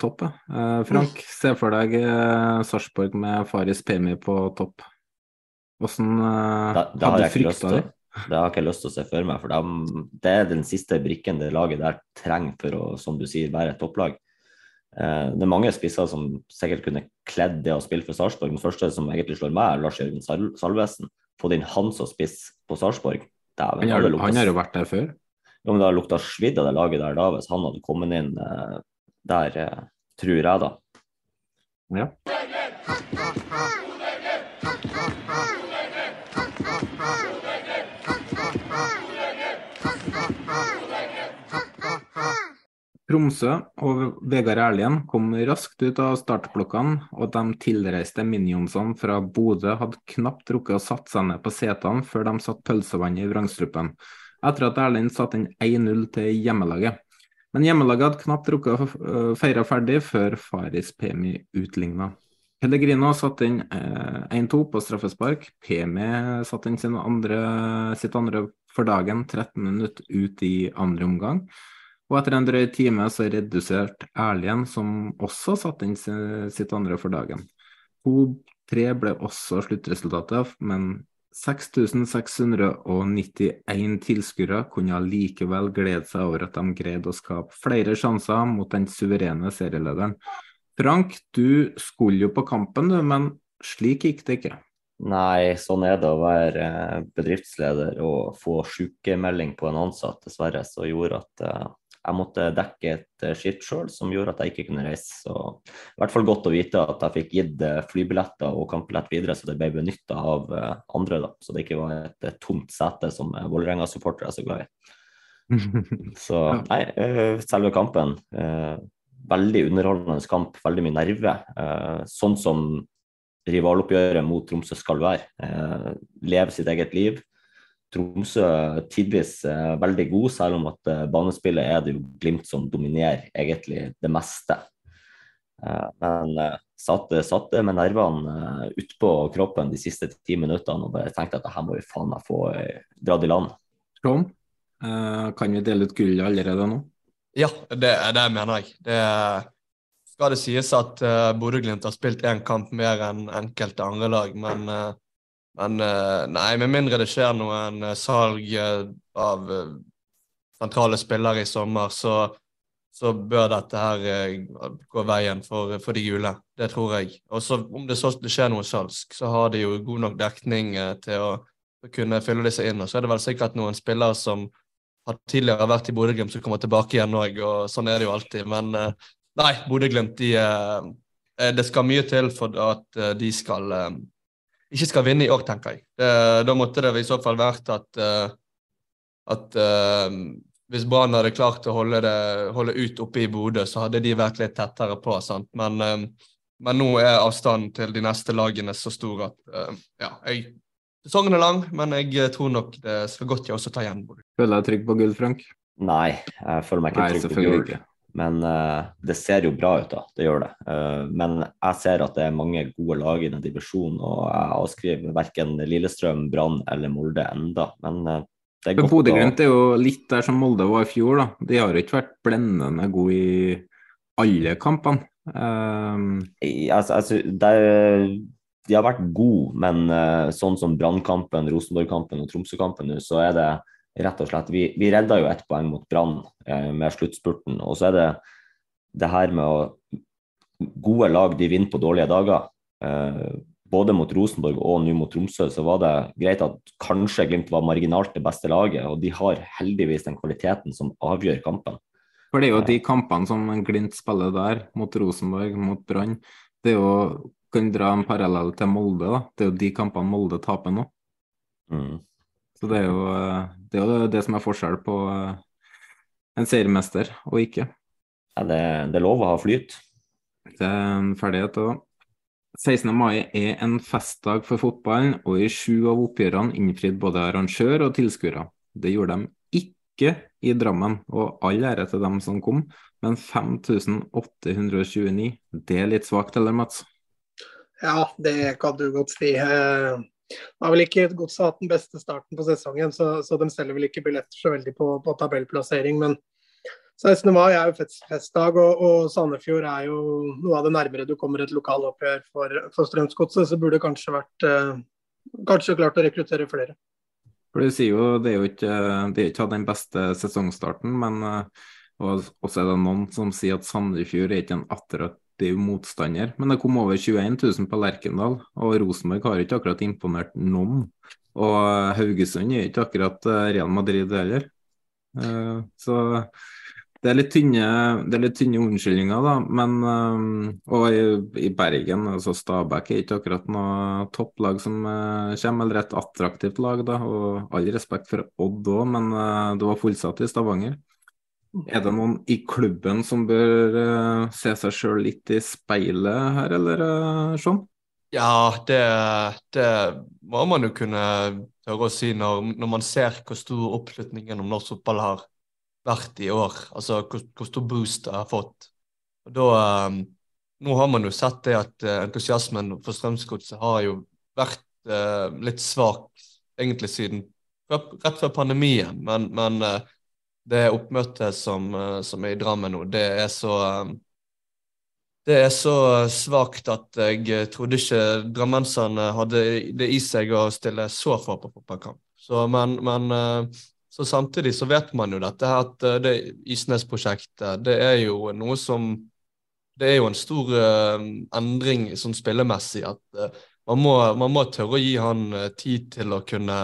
toppet. topp. Uh, Frank, mm. se for deg eh, Sarpsborg med Faris Pemi på topp. Hvordan uh, hadde du frykta det? Det har jeg ikke lyst til å se for meg, for de, det er den siste brikken det laget der trenger for å som du sier, være et topplag. Det er mange spisser som sikkert kunne kledd det å spille for Sarpsborg. Den første som egentlig slår meg, er Lars Jørgen Salvesen. Få inn han som spiss på Sarpsborg Dæven, han, lukta... han har jo vært der før? Jo, men det har lukta svidd av det laget der da, hvis han hadde kommet inn eh, der, eh, tror jeg da. Ja. Tromsø og Vegard Erlien kom raskt ut av startblokkene, og de tilreiste minionsene fra Bodø hadde knapt rukket å satt seg ned på setene før de satt pølsevannet i vrangstrupen, etter at Erlien satte inn 1-0 til hjemmelaget. Men hjemmelaget hadde knapt rukket å øh, feire ferdig før Faris Pemi utligna. Pellegrino satte inn 1-2 øh, på straffespark. Pemi satte inn andre, sitt andre for dagen 13 minutter ut i andre omgang. Og etter en drøy time så reduserte Erlien, som også satte inn sitt andre for dagen. 2-3 ble også sluttresultatet, men 6691 tilskuere kunne likevel glede seg over at de greide å skape flere sjanser mot den suverene serielederen. Frank, du skulle jo på kampen, du, men slik gikk det ikke. Nei, sånn er det å være eh, bedriftsleder og få sykemelding på en ansatt, dessverre, som gjorde at eh, jeg måtte dekke et skitt skift sjøl som gjorde at jeg ikke kunne reise. Så i hvert fall godt å vite at jeg fikk gitt eh, flybilletter og kampbillett videre, så det ble benytta av eh, andre. da, Så det ikke var et tomt sete som Vålerenga-supportere er så glad i. Så nei, selve kampen. Veldig underholdende kamp, veldig mye nerve. Sånn som rivaloppgjøret mot Tromsø skal være. Leve sitt eget liv Tromsø tidvis er veldig god, selv om at eh, banespillet er det jo Glimt som dominerer egentlig det meste. Eh, men eh, satte, satte med nervene utpå kroppen de siste ti minuttene og bare tenkte at her må vi faen meg få dratt i land. Trond, kan vi dele ut gullet allerede nå? Ja, det, det mener jeg. Det skal det sies at Bodø-Glimt har spilt én kamp mer enn enkelte andre lag, men men eh, nei, med mindre det skjer noen eh, salg eh, av sentrale spillere i sommer, så, så bør dette her gå veien for, for, de gule. Det tror jeg. Og så om det så skjer noe salg, så har de jo god nok dekning til å, å kunne fylle disse inn. Og så er det vel sikkert noen spillere som har tidligere vært i Bodø-Glimt som kommer tilbake igjen òg, og sånn er det jo alltid. Men nei, Bodø-Glimt, de, det skal mye til for at de skal ikke skal vinne i år, tenker jeg. Det, da måtte det i så fall vært at, uh, at uh, hvis Brann hadde klart å holde, det, holde ut oppe i Bodø, så hadde de vært litt tettere på. sant? Men, uh, men nå er avstanden til de neste lagene så stor at ja, jeg, Sesongen er lang, men jeg tror nok det skal godt jeg også ta igjen. Føler du deg trygg på gull, Frank? Nei, jeg føler meg ikke trygg på gull. Men uh, det ser jo bra ut, da. Det gjør det. Uh, men jeg ser at det er mange gode lag i den divisjonen, og jeg avskriver verken Lillestrøm, Brann eller Molde enda. Men uh, det er godt Bodø-Glimt er jo litt der som Molde var i fjor, da. De har jo ikke vært blendende gode i alle kampene. Um... Altså, altså, det, de har vært gode, men sånn som Brannkampen, Rosenborg-kampen og Tromsø-kampen så er det rett og slett. Vi, vi redda jo ett poeng mot Brann eh, med sluttspurten. Og så er det det her med å Gode lag de vinner på dårlige dager. Eh, både mot Rosenborg og nå mot Tromsø så var det greit at kanskje Glimt var marginalt det beste laget, og de har heldigvis den kvaliteten som avgjør kampen. For det er jo de kampene som Glimt spiller der, mot Rosenborg, mot Brann, det er jo kan dra en parallell til Molde. da. Det er jo de kampene Molde taper nå. Mm. Så det er, jo, eh, det er jo det som er forskjell på eh, en seriemester og ikke. Ja, det, det er lov å ha flyt. Det er en ferdighet òg. 16. mai er en festdag for fotballen, og i sju av oppgjørene innfridde både arrangør og tilskuere. Det gjorde de ikke i Drammen, og all ære til dem som kom, men 5829, det er litt svakt, eller Mats? Ja, det kan du godt si. Har vel ikke Godset hatt den beste starten på sesongen, så, så, de selger vel ikke billetter så veldig på, på tabellplassering. Men 16. mai er jo festdag, og, og, Sandefjord er jo noe av det nærmere du kommer et lokaloppgjør for, for Strømsgodset, så burde kanskje vært eh, kanskje klart å rekruttere flere. For du sier jo Det er jo ikke, de har ikke hatt den beste sesongstarten, men eh, og også er det noen som sier at Sandefjord er ikke en attraktiv aktiv motstander. Men det kom over 21 000 på Lerkendal, og Rosenborg har ikke akkurat imponert noen. Og Haugesund er ikke akkurat eh, Real Madrid heller. Uh, så det er litt tynne, det er litt tynne unnskyldninger, da. Men uh, Og i, Bergen, altså Stabæk er ikke akkurat noe topplag som kommer, eller et attraktivt lag, da. Og all respekt for Odd òg, men det var fullsatt i Stavanger. Er det noen i klubben som bør uh, se seg sjøl litt i speilet her, eller uh, sånn? Ja, det, det, må man jo kunne tørre å si når, når, man ser hvor stor oppslutning gjennom norsk fotball har vært i år. Altså hvor, hvor stor boost det har fått. Og da, um, nå har man jo sett det at uh, entusiasmen for Strømsgodset har jo vært litt svak egentlig siden rett før pandemien. Men, men det oppmøtet som, eh, som, er i Drammen nå, det er så eh, det er så svakt at jeg trodde ikke drammenserne hadde det i seg å stille så få på fotballkamp. Men, men, eh, så samtidig så vet man jo dette her at det Isnes-prosjektet, det er jo noe som Det er jo en stor endring sånn spillemessig at man må, man må tørre å gi han tid til å kunne,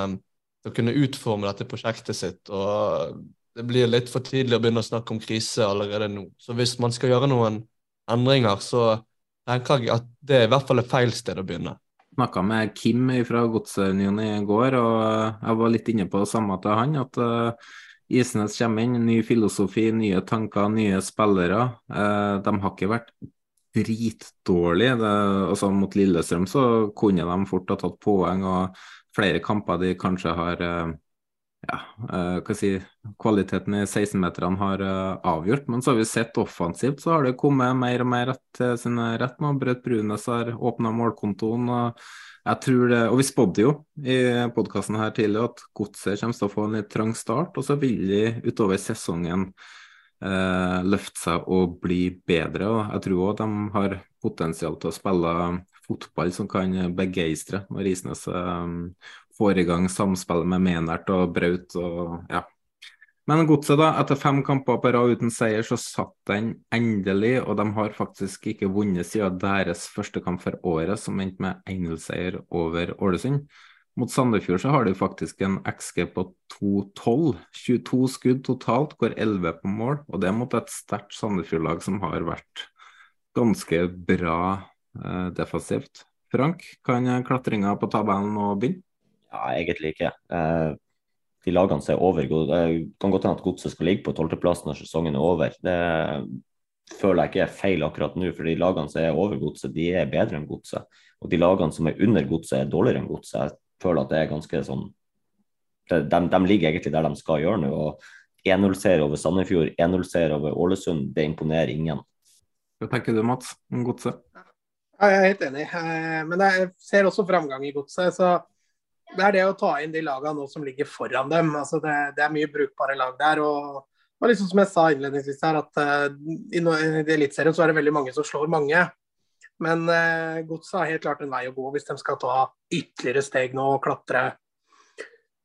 til å kunne utforme dette prosjektet sitt. og det blir litt for tidlig å begynne å snakke om krise allerede nå. Så hvis man skal gjøre noen endringer, så tenker jeg at det er i hvert fall et feil sted å begynne. Jeg Snakka med Kim fra Godsunionen i går, og jeg var litt inne på det samme til han. At uh, Isnes kommer inn, ny filosofi, nye tanker, nye spillere. Uh, de har ikke vært dritdårlige. Altså, mot Lillestrøm så kunne de fort ha tatt poeng, og flere kamper de kanskje har ja, uh, hva si, kvaliteten i 16-meterne har uh, avgjort. Men så har vi sett offensivt, så har det kommet mer og mer til sin rett nå. Braut Brunes har åpna målkontoen. og jeg tror det, og Vi spådde jo i podkasten her tidligere at Godset kommer til å få en litt trang start, og så vil de utover sesongen uh, løfte seg og bli bedre. og Jeg tror òg de har potensial til å spille fotball som kan begeistre når Isnes um, får i gang samspillet med Menert og Braut. og ja. Men Godset, da, etter fem kamper på rad uten seier, så satt den endelig. Og de har faktisk ikke vunnet siden deres første kamp for året, som endte med 1-0-seier over Ålesund. Mot Sandefjord så har de faktisk en XG på 2-12. 22 skudd totalt, går 11 på mål. Og det er mot et sterkt Sandefjord-lag som har vært ganske bra eh, defensivt. Frank, kan klatringa på tabellen nå begynne? Ja, egentlig ikke. Eh, de lagene som er over Det kan godt hende at Godset skal ligge på tolvteplass når sesongen er over. Det føler jeg ikke er feil akkurat nå, for de lagene som er over Godset, de er bedre enn Godset. Og de lagene som er under Godset, er dårligere enn Godset. Jeg føler at det er ganske sånn de, de, ligger egentlig der de skal gjøre nå. og 1-0-seier over Sandefjord, 1-0-seier over Ålesund, det imponerer ingen. Hva tenker du, Mats, om Godset? Ja, jeg er helt enig, eh, men jeg ser også framgang i Godset. så det er det å ta inn de lagene nå som ligger foran dem. Altså det, det, er mye brukbare lag der. og, og liksom Som jeg sa innledningsvis her, at uh, i, i Eliteserien så er det veldig mange som slår mange. Men uh, Godset har helt klart en vei å gå hvis de skal ta ytterligere steg nå og klatre,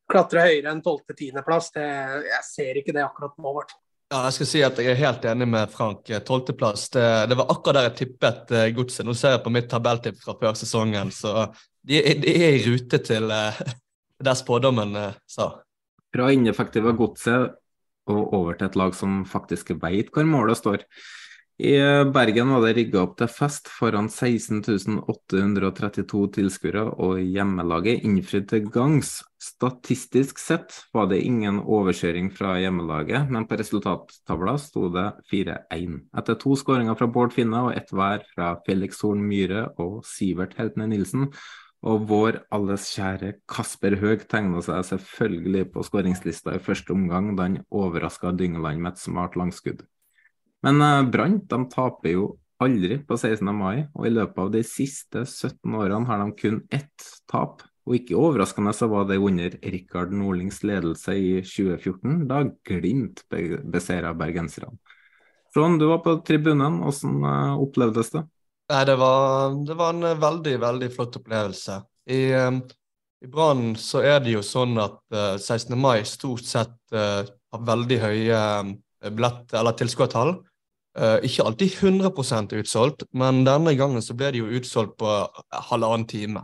klatre høyere enn 12.-10.-plass. Jeg ser ikke det akkurat nå, i. Ja, jeg skal si at jeg er helt enig med Frank. Tolvteplass, det, det var akkurat der jeg tippet Godset. Nå ser jeg på mitt tabelltipp fra før sesongen, så de, de er i rute til uh, der spådommen uh, sa. Fra ineffektive Godset og over til et lag som faktisk veit hvor målet står. I Bergen var det rigga opp til fest foran 16.832 tilskuere, og hjemmelaget innfridde til gangs. Statistisk sett var det ingen overkjøring fra hjemmelaget, men på resultattavla sto det 4-1. Etter to skåringer fra Bård Finne og ett hver fra Felix Horn Myhre og Sivert Heltne Nilsen, og vår alles kjære Kasper Høeg tegna seg selvfølgelig på skåringslista i første omgang da han overraska Dyngeland med et smart langskudd. Men uh, Brann taper jo aldri på 16. mai, og i løpet av de siste 17 årene har de kun ett tap. Og ikke overraskende så var det under Rikard Nordlings ledelse i 2014, da Glimt beseira bergenserne. Trond, du var på tribunen, hvordan uh, opplevdes det? Nei, det var, det var, en veldig, veldig flott opplevelse. I, um, i Brann så er det jo sånn at uh, 16. mai stort sett uh, har veldig høye billett- eller tilskuertall. Ikke alltid 100% utsolgt, men denne gangen så ble det jo utsolgt på halvannen time.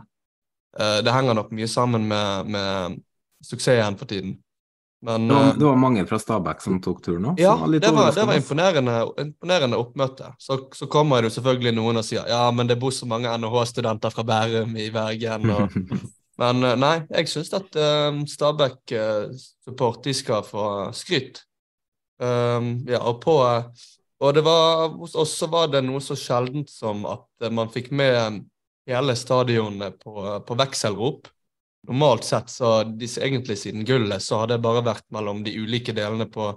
Det henger nok mye sammen med, med suksessen for tiden. Men, det, var, eh, det, var, mange fra Stabæk som tok turen òg? Ja, det var, det var imponerende, imponerende, oppmøte. Så, så, kommer det jo selvfølgelig noen og sier ja, men det bor så mange NHH-studenter fra Bærum i Bergen. Og, men nei, jeg syns at uh, Stabæk-support de skal få skryt. Um, ja, og på og det var, hos oss så var det noe så sjeldent som at man fikk med hele stadionet på, på vekselrop. Normalt sett, så disse, egentlig siden gullet, så har det bare vært mellom de ulike delene på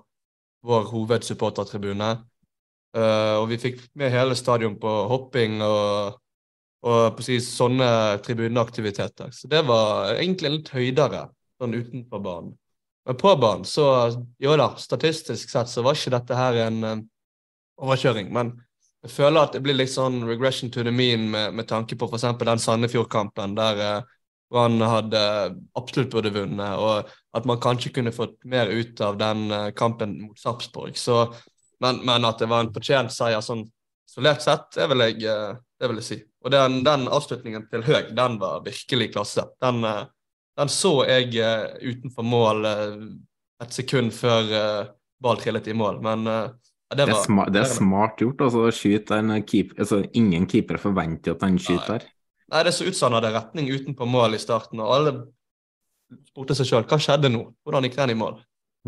vår hovedsupportertribune. Uh, og vi fikk med hele stadion på hopping og, og si, sånne tribuneaktiviteter. Så det var egentlig litt høydere sånn utenfor banen. Men på banen, så jo da, statistisk sett så var ikke dette her en uh, overkjøring. Men jeg føler at det blir litt sånn regression to the mean med, med tanke på f.eks. den Sandefjord-kampen der uh, Brann hadde absolutt burde vunnet, og at man kanskje kunne fått mer ut av den uh, kampen mot Sarpsborg. Så, men, men, at det var en fortjent seier sånn isolert sett, det vil jeg, uh, det vil jeg si. Og den, den avslutningen til Høeg, den var virkelig klasse. Den, uh, den så jeg utenfor mål et sekund før ball trillet i mål, men det, var, det, er smart, det, er smart, gjort altså, skyte en keeper altså, Ingen keepere forventer at han skyter der. Nei, det så ut som han hadde retning utenpå mål i starten, og alle spurte seg sjøl hva skjedde nå, hvordan gikk den i mål?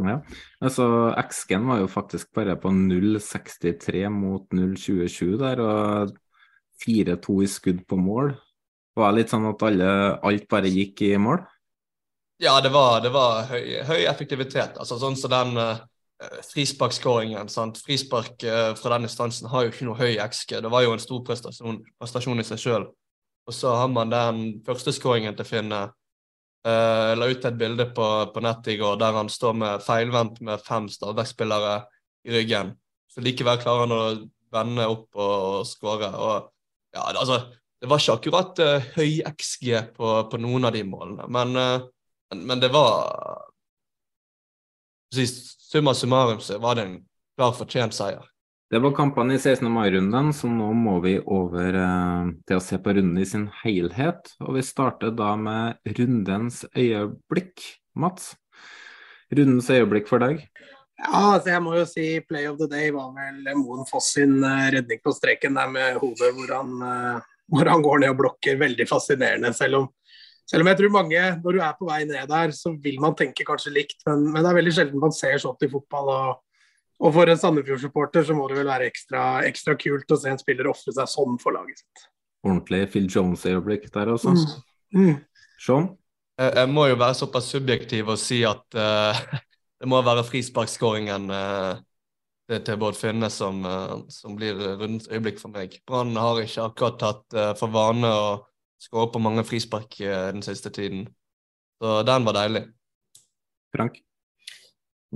Ja, altså XG-en var jo faktisk bare på 0,63 mot 0,27 der, og 4-2 i skudd på mål. Var det litt sånn at alle, alt bare gikk i mål? Ja, det var, det var høy, høy, effektivitet. Altså sånn som så den uh, frisparkskåringen. Frispark uh, fra den instansen har jo ikke noe høy XG. Det var jo en stor prestasjon, prestasjon i seg sjøl. Og så har man den første skåringen til Finne. Jeg la ut et bilde på, på nettet i går der han står med feilvendt med fem Stabæk-spillere i ryggen. Så likevel klarer han å vende opp og, og skåre. Ja, altså, det var ikke akkurat uh, høy XG på, på, noen av de målene, men uh, men, men det var Summa summarum så var det en klar fortjent seier. Det var kampene i 16. mai-runden, så nå må vi over eh, til å se på runden i sin helhet. Og vi starter da med rundens øyeblikk. Mats, rundens øyeblikk for deg? Ja, altså jeg må jo si play of the day var vel Moen Foss sin uh, redning på streken der med hodet hvor han uh, hvor han går ned og blokker. Veldig fascinerende. Selv om, selv om jeg tror mange, når du er på vei ned der, så vil man tenke kanskje likt. Men, men det er veldig sjelden man ser sånt i fotball. og og for en Sandefjord-supporter så må det vel være ekstra, ekstra, kult å se en spiller ofre seg sånn for laget sitt. Ordentlig Phil Jones-øyeblikk der også. Mm. Mm. Sean? Jeg, jeg, må jo være såpass subjektiv og si at uh, det må være frisparkskåringen uh, til Bård Finne som, uh, som blir rundens øyeblikk for meg. Brann har ikke akkurat tatt for vane å skåre på mange frispark den siste tiden. Så den var deilig. Frank?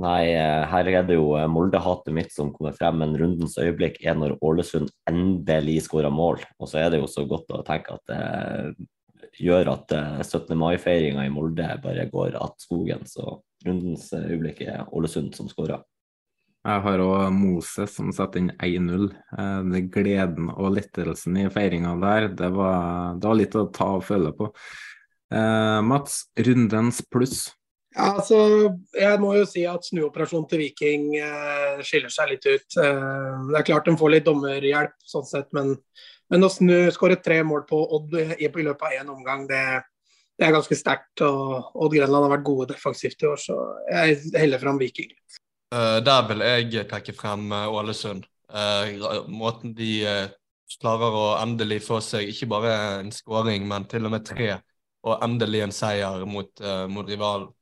Nei, eh, her er det jo eh, Molde-hatet mitt som kommer frem, men rundens øyeblikk er når Ålesund endelig skårer mål. Og så er det jo så godt å tenke at det gjør at 17. Eh, mai-feiringa i Molde bare går att skogen. Så rundens øyeblikk er Ålesund som skårer. Jeg har òg Moses som setter inn 1-0. Gleden og lettelsen i feiringa der, det var, det var, litt å ta og føle på. Eh, Mats, rundens pluss? Ja, altså, jeg må jo si at snuoperasjonen til Viking eh, skiller seg litt ut. Eh, det er klart de får litt dommerhjelp, sånn sett, men, men å snu, skåre tre mål på Odd i, i løpet av én omgang, det, det, er ganske sterkt. og Odd Grenland har vært gode defensivt i år, så jeg heller fram Viking. Uh, der vil jeg trekke frem uh, Ålesund. Uh, måten de klarer å endelig få seg ikke bare en skåring, men til og med tre, og endelig en seier mot, mot rivalen.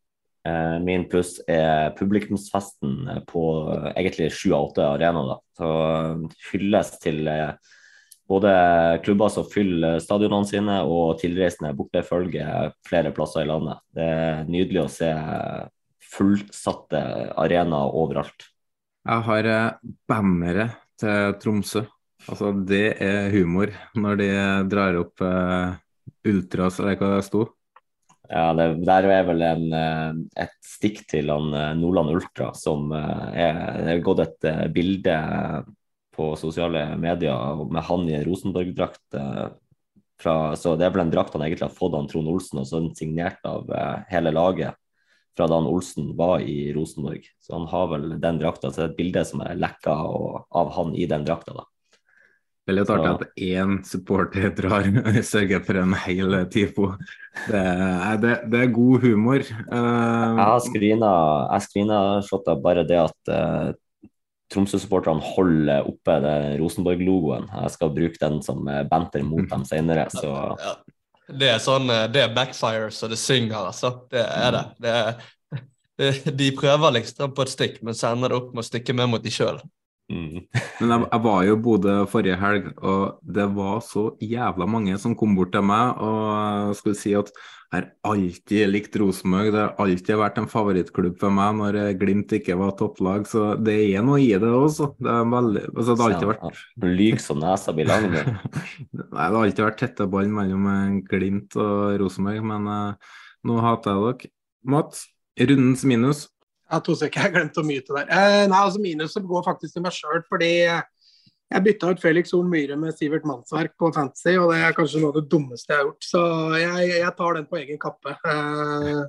Eh, min pluss er publikumsfesten på egentlig sju av åtte arenaer. Så hylles til eh, både klubber som fyller stadionene sine, og tilreisende bortefølge flere plasser i landet. Det er nydelig å se fullsatte arenaer overalt. Jeg har bannere til Tromsø. Altså, det er humor når de drar opp ultras, eller hva det sto. Ja, det der er vel en, eh, et stikk til han eh, Nordland Ultra, som eh, er, er gått et bilde på sosiale medier med han i en Rosenborg-drakt. Så det er vel en drakt han egentlig har fått av Trond Olsen, og så signert av hele laget fra da han Olsen var i Rosenborg. Så han har vel den drakta. Så det er et bilde som er lekka av han i den drakta. da. Det er litt artig at én supporter drar sørger for en hel TIFO. Det er, det, det er god humor. Uh, jeg har screena bare det at uh, Tromsø-supporterne holder oppe Rosenborg-logoen. Jeg skal bruke den som banter mot dem senere, så ja. Det er sånn, det er backfire så det synger, altså. Det er det. det er, de prøver liksom på et stikk, men sender det opp med å stikke med mot de sjøl. Mm. Men jeg, jeg, var jo i Bodø forrige helg, og det var så jævla mange som kom bort til meg og skulle si at jeg har alltid likt Rosenborg. Det har alltid vært en favorittklubb for meg når Glimt ikke var topplag, så det er noe i det også. Det, er veldig, altså det har alltid vært Lyg som nesa blir lang. det har alltid vært tette bånd mellom Glimt og Rosenborg, men uh, nå hater jeg dere. Mats, rundens minus? Ja, to sek, jeg glemte å myte der. Eh, nei, altså Minuset går faktisk til meg sjøl, fordi jeg bytta ut Felix Horn Myhre med Sivert Mannsverk på Fantasy, og det er kanskje noe av det dummeste jeg har gjort. Så jeg, jeg tar den på egen kappe. Eh,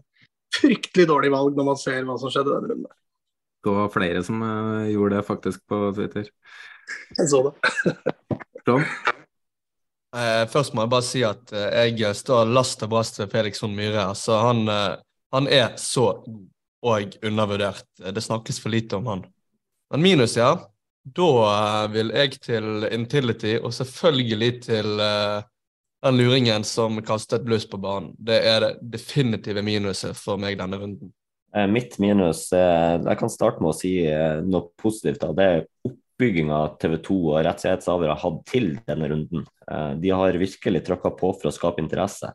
fryktelig dårlig valg når man ser hva som skjedde den runden. Det var flere som uh, gjorde det faktisk på Twitter. Jeg så det. Tom? Uh, først må jeg bare si at uh, jeg står last og brast til Felix Horn Myhre. Altså, han, han er så god og undervurdert. Det snakkes for lite om han. Men minus, ja. Da eh, vil jeg til Intility, og selvfølgelig til uh, den luringen som kastet bluss på banen. Det er det definitive minuset for meg denne runden. Eh, mitt minus Jeg kan starte med å si noe positivt. Det er oppbygginga TV 2 og rettighetshavere har hatt til denne runden. De har virkelig trykka på for å skape interesse.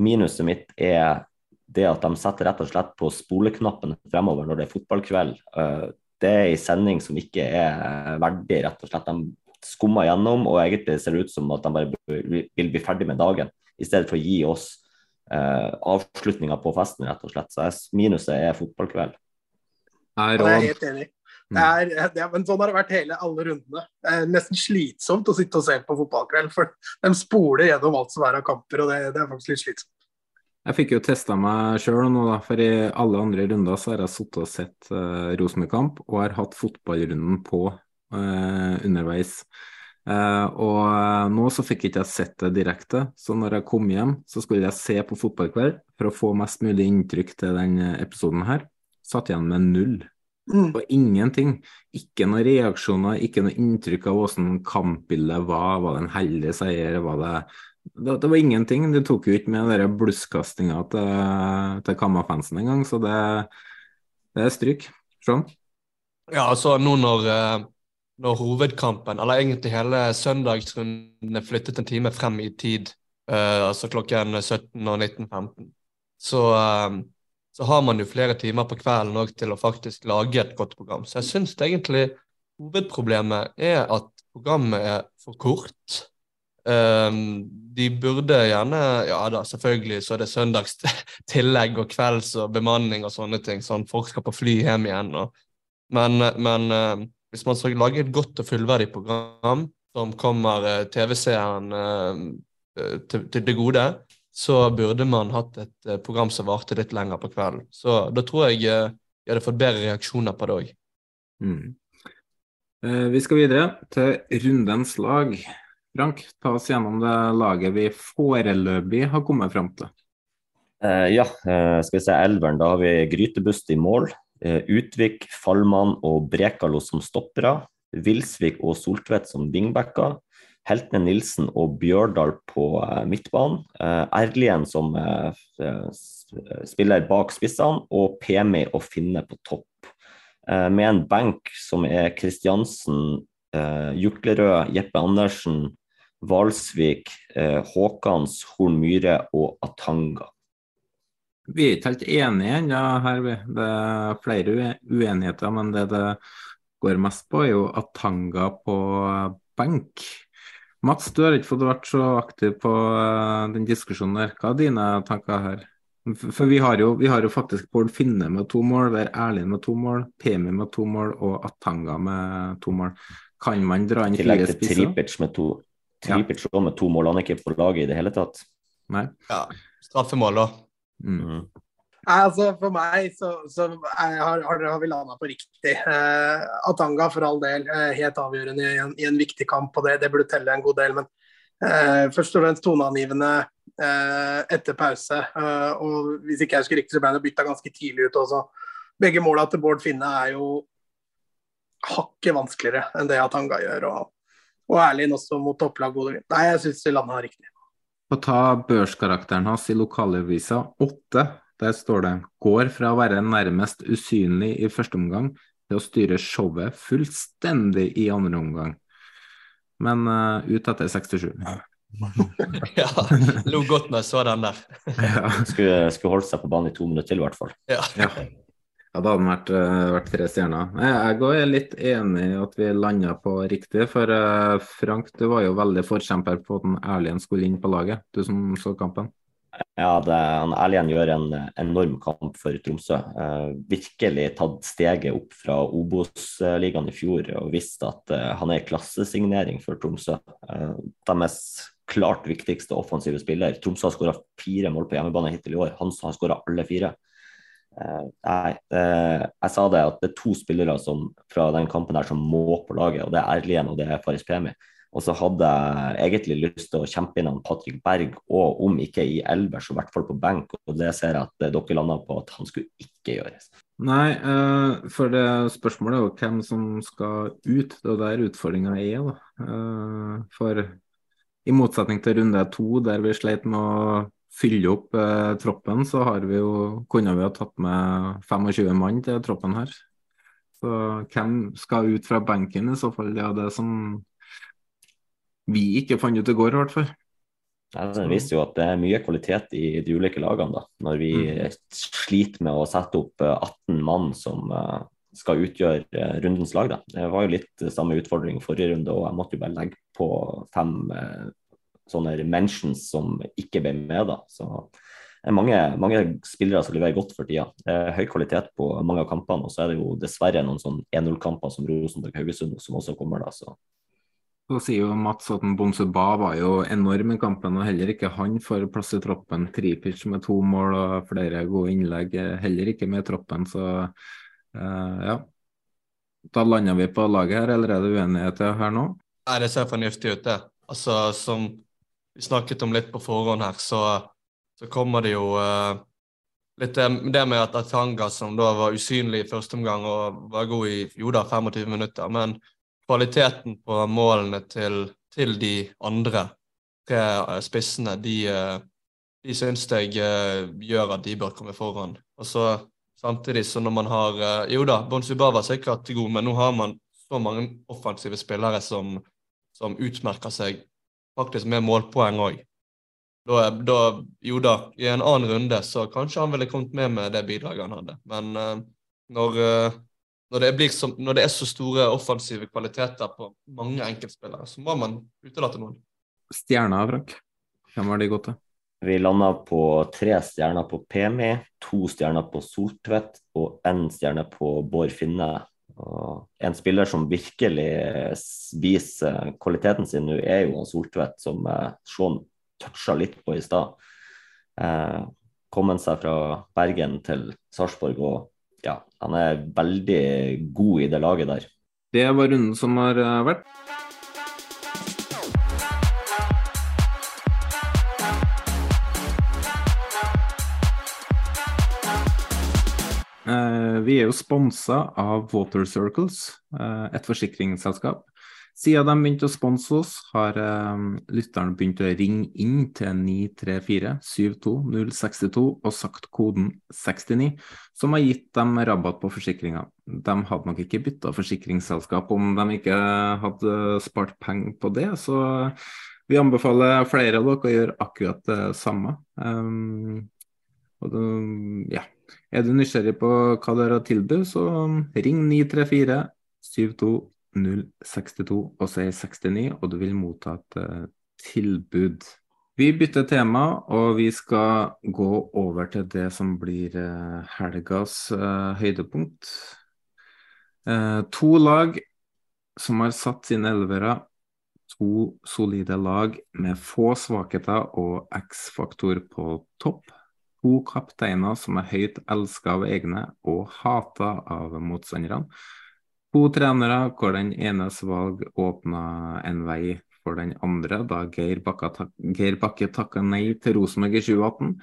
Minuset mitt er det at de setter rett og slett på spoleknappen fremover når det er fotballkveld, eh, det er en sending som ikke er verdig, rett og slett. De skummer gjennom, og egentlig ser det ut som at de bare vil bli ferdig med dagen, i stedet for å gi oss uh, avslutninga på festen, rett og slett. Så minuset er fotballkveld. Jeg er helt enig. Det er, det er, men sånn har det vært hele alle rundene. Det er nesten slitsomt å sitte og se på fotballkveld. For de spoler gjennom alt som er av kamper, og det, det er faktisk litt slitsomt. Jeg fikk jo testa meg sjøl nå, da, for i alle andre runder så har jeg sittet og sett uh, Rosenborg-kamp og har hatt fotballrunden på uh, underveis. Uh, og uh, nå så fikk ikke jeg sett det direkte, så når jeg kom hjem, så skulle jeg se på Fotballkveld for å få mest mulig inntrykk til denne episoden her. Satt igjen med null. Mm. Og ingenting. Ikke noen reaksjoner, ikke noe inntrykk av hvordan kampbildet var. Var det en heldig seier? Var det det, det, var ingenting. Du tok jo ikke med den blusskastinga til, til Kamma-fansen engang, så det, det er stryk. Sånn. Ja, altså nå når uh når hovedkampen, eller egentlig hele søndagsrunden, er flyttet en time frem i tid, uh, altså klokken 17 og 19.15, så, uh, så, har man jo flere timer på kvelden òg til å faktisk lage et godt program. Så jeg syns egentlig hovedproblemet er at programmet er for kort. Um, de burde gjerne Ja da, selvfølgelig så er det søndagstillegg og kvelds og bemanning og sånne ting, sånn folk skal på fly hjem igjen. Og, men, men uh, hvis man skal lage et godt og fullverdig program som kommer eh, TV-seeren eh, eh, til, til, det gode, så burde man hatt et program som varte litt lenger på kvelden. Så da tror jeg jeg hadde fått bedre reaksjoner på det òg. Mm. Vi skal videre til rundens lag. Frank, ta oss gjennom det laget vi foreløpig har kommet fram til. Eh, ja, uh, skal vi se elveren. Da har vi Grytebust i mål. Eh, Utvik, Fallmann og Brekalo som stoppere. Vilsvik og Soltvedt som wingbacker. Heltene Nilsen og Bjørdal på uh, midtbanen. Erlien som spiller bak spissene, og Pemi og Finne på topp. med en benk som er Kristiansen, Juklerød, Jeppe Andersen, Valsvik, Håkans, Horn Myhre og Atanga. Vi er ikke helt enige ennå her. Det er flere uenigheter, men det det går mest på, er jo Atanga på benk. Mats, du har ikke fått vært så aktiv på eh, den diskusjonen der. Hva er dine tanker her? For vi har jo, vi har jo faktisk Bård Finne med to mål, Vær har Erlend med to mål, Pemi med to mål og Atanga med to mål. Kan man dra inn fire spisser? Tillegg til Tripic med to. Tripic ja. med to mål, han er ikke på laget i det hele tatt. Nei. Ja, straffemål, òg. Mm. mm. Altså For meg så, så er, har, har, vi landa på riktig. Eh, Atanga for all del, eh, helt avgjørende i en, i en, viktig kamp, og det, det burde telle en god del. Men eh, først og fremst toneangivende eh, etter pause. Eh, og hvis ikke jeg husker riktig, så ble det bytta ganske tidlig ut også. Begge måla til Bård Finne er jo hakket vanskeligere enn det Atanga gjør. Og, og Erlind også mot topplag Bodø Nei, jeg syns landet har riktig. Å ta børskarakteren hans i lokalavisa, åtte der står det går fra å være nærmest usynlig i første omgang til å styre showet fullstendig i andre omgang. Men uh, ut etter 67. ja, lo godt når jeg så den der. ja. skulle, skulle holdt seg på banen i to minutter til, i hvert fall. Ja. ja. Ja, da hadde den vært, uh, vært, tre stjerner. Jeg er litt enig i at vi landa på riktig. For uh, Frank, du var jo veldig forkjemper på at Erlien skulle inn på laget, du som så kampen. Ja, det, Erlien gjør en enorm kamp for Tromsø. Eh, virkelig tatt steget opp fra Obos-ligaen i fjor og visst at eh, han er klassesignering for Tromsø. Eh, deres klart viktigste offensive spiller. Tromsø har skåra fire mål på hjemmebane hittil i år. Han har skåra alle fire. Eh, nei, eh, jeg sa det at det er to spillere som, fra den kampen der som må på laget, og det er Erlien og det er Faris Pemi. Og så hadde jeg egentlig lyst til å kjempe inn han Patrick Berg, og om ikke i elver, så i hvert fall på benk. Og det ser jeg at dere landa på at han skulle ikke gjøres. Nei, for det spørsmålet er jo hvem som skal ut. Det er der utfordringa er. da. For i motsetning til runde to, der vi sleit med å fylle opp eh, troppen, så har vi jo, kunne vi ha tatt med 25 mann til troppen her. Så hvem skal ut fra benken i så fall? Det er det som vi ikke fant ut i går, i hvert fall. Ja, det viser jo at det er mye kvalitet i de ulike lagene. da, Når vi mm. sliter med å sette opp 18 eh, mann som uh, skal utgjøre uh, rundens lag. da. Det var jo litt samme utfordring forrige runde, og jeg måtte jo bare legge på fem sånne mentions som ikke ble med. da. Så det er mange, mange spillere som leverer godt for tida. Det er høy kvalitet på mange av kampene, og så er det jo dessverre noen sånn 1-0-kamper som Rosenborg-Haugesund som også kommer. da, så så sier jo Mats at Bonsu Ba var jo enorm i kampen, og heller ikke han får plass i troppen. Tripic med to mål og flere gode innlegg, heller ikke med i troppen. Så uh, ja. Da lander vi på laget her, eller er det uenighet her nå? Nei, det ser fornuftig ut, det. Altså, som vi snakket om litt på forhånd her, så, så kommer det jo uh, litt det, med at Atanga, som da var usynlig i første omgang og var god i jo da, 25 minutter, men kvaliteten på målene til, til de andre tre eh, spissene, de, eh, de syns jeg gjør at de bør komme foran. Og så Samtidig så når man har Jo da, Bonsuba var sikkert god, men nå har man så mange offensive spillere som, som utmerker seg faktisk med målpoeng òg. Da, da, jo da, i en annen runde så kanskje han ville kommet med med det bidraget han hadde. Men uh, når, uh, når, det som, når, det er så store offensive kvaliteter på mange enkeltspillere, så må man utelate noen. Stjerna, Frank. Hvem har de gått til? Vi landa på tre stjerner på PMI, to stjerner på Soltvedt og én stjerne på Bård Finne. Og en spiller som virkelig viser kvaliteten sin nå, er jo Soltvedt, som eh, Sean toucha litt på i stad. Eh, kommet seg fra Bergen til Sarpsborg, og ja, han er veldig god i det laget der. Det var runden som har eh, vært. Vi er jo sponsa av Water Circles, eh, et forsikringsselskap. Siden de begynte å sponse oss, har um, lytteren begynt å ringe inn til 934 72062 og sagt koden 69, som har gitt dem rabatt på forsikringa. De hadde nok ikke bytta forsikringsselskap om de ikke hadde spart penger på det, så vi anbefaler flere av dere å gjøre akkurat det samme. Um, og det, ja. Er du nysgjerrig på hva dere har tilbudt, så ring 934 72 062 og si 69, og du vil motta et uh, tilbud. Vi bytter tema, og vi skal gå over til det som blir uh, helgas uh, høydepunkt. to lag som har satt sine elvere. To solide lag med få svakheter og X-faktor på topp. To kapteiner som er høyt elska av egne og hata av motstanderne. To trenere hvor den enes valg åpna en vei for den andre, da Geir Bakke, tak Geir Bakke takka nei til Rosenborg i 2018.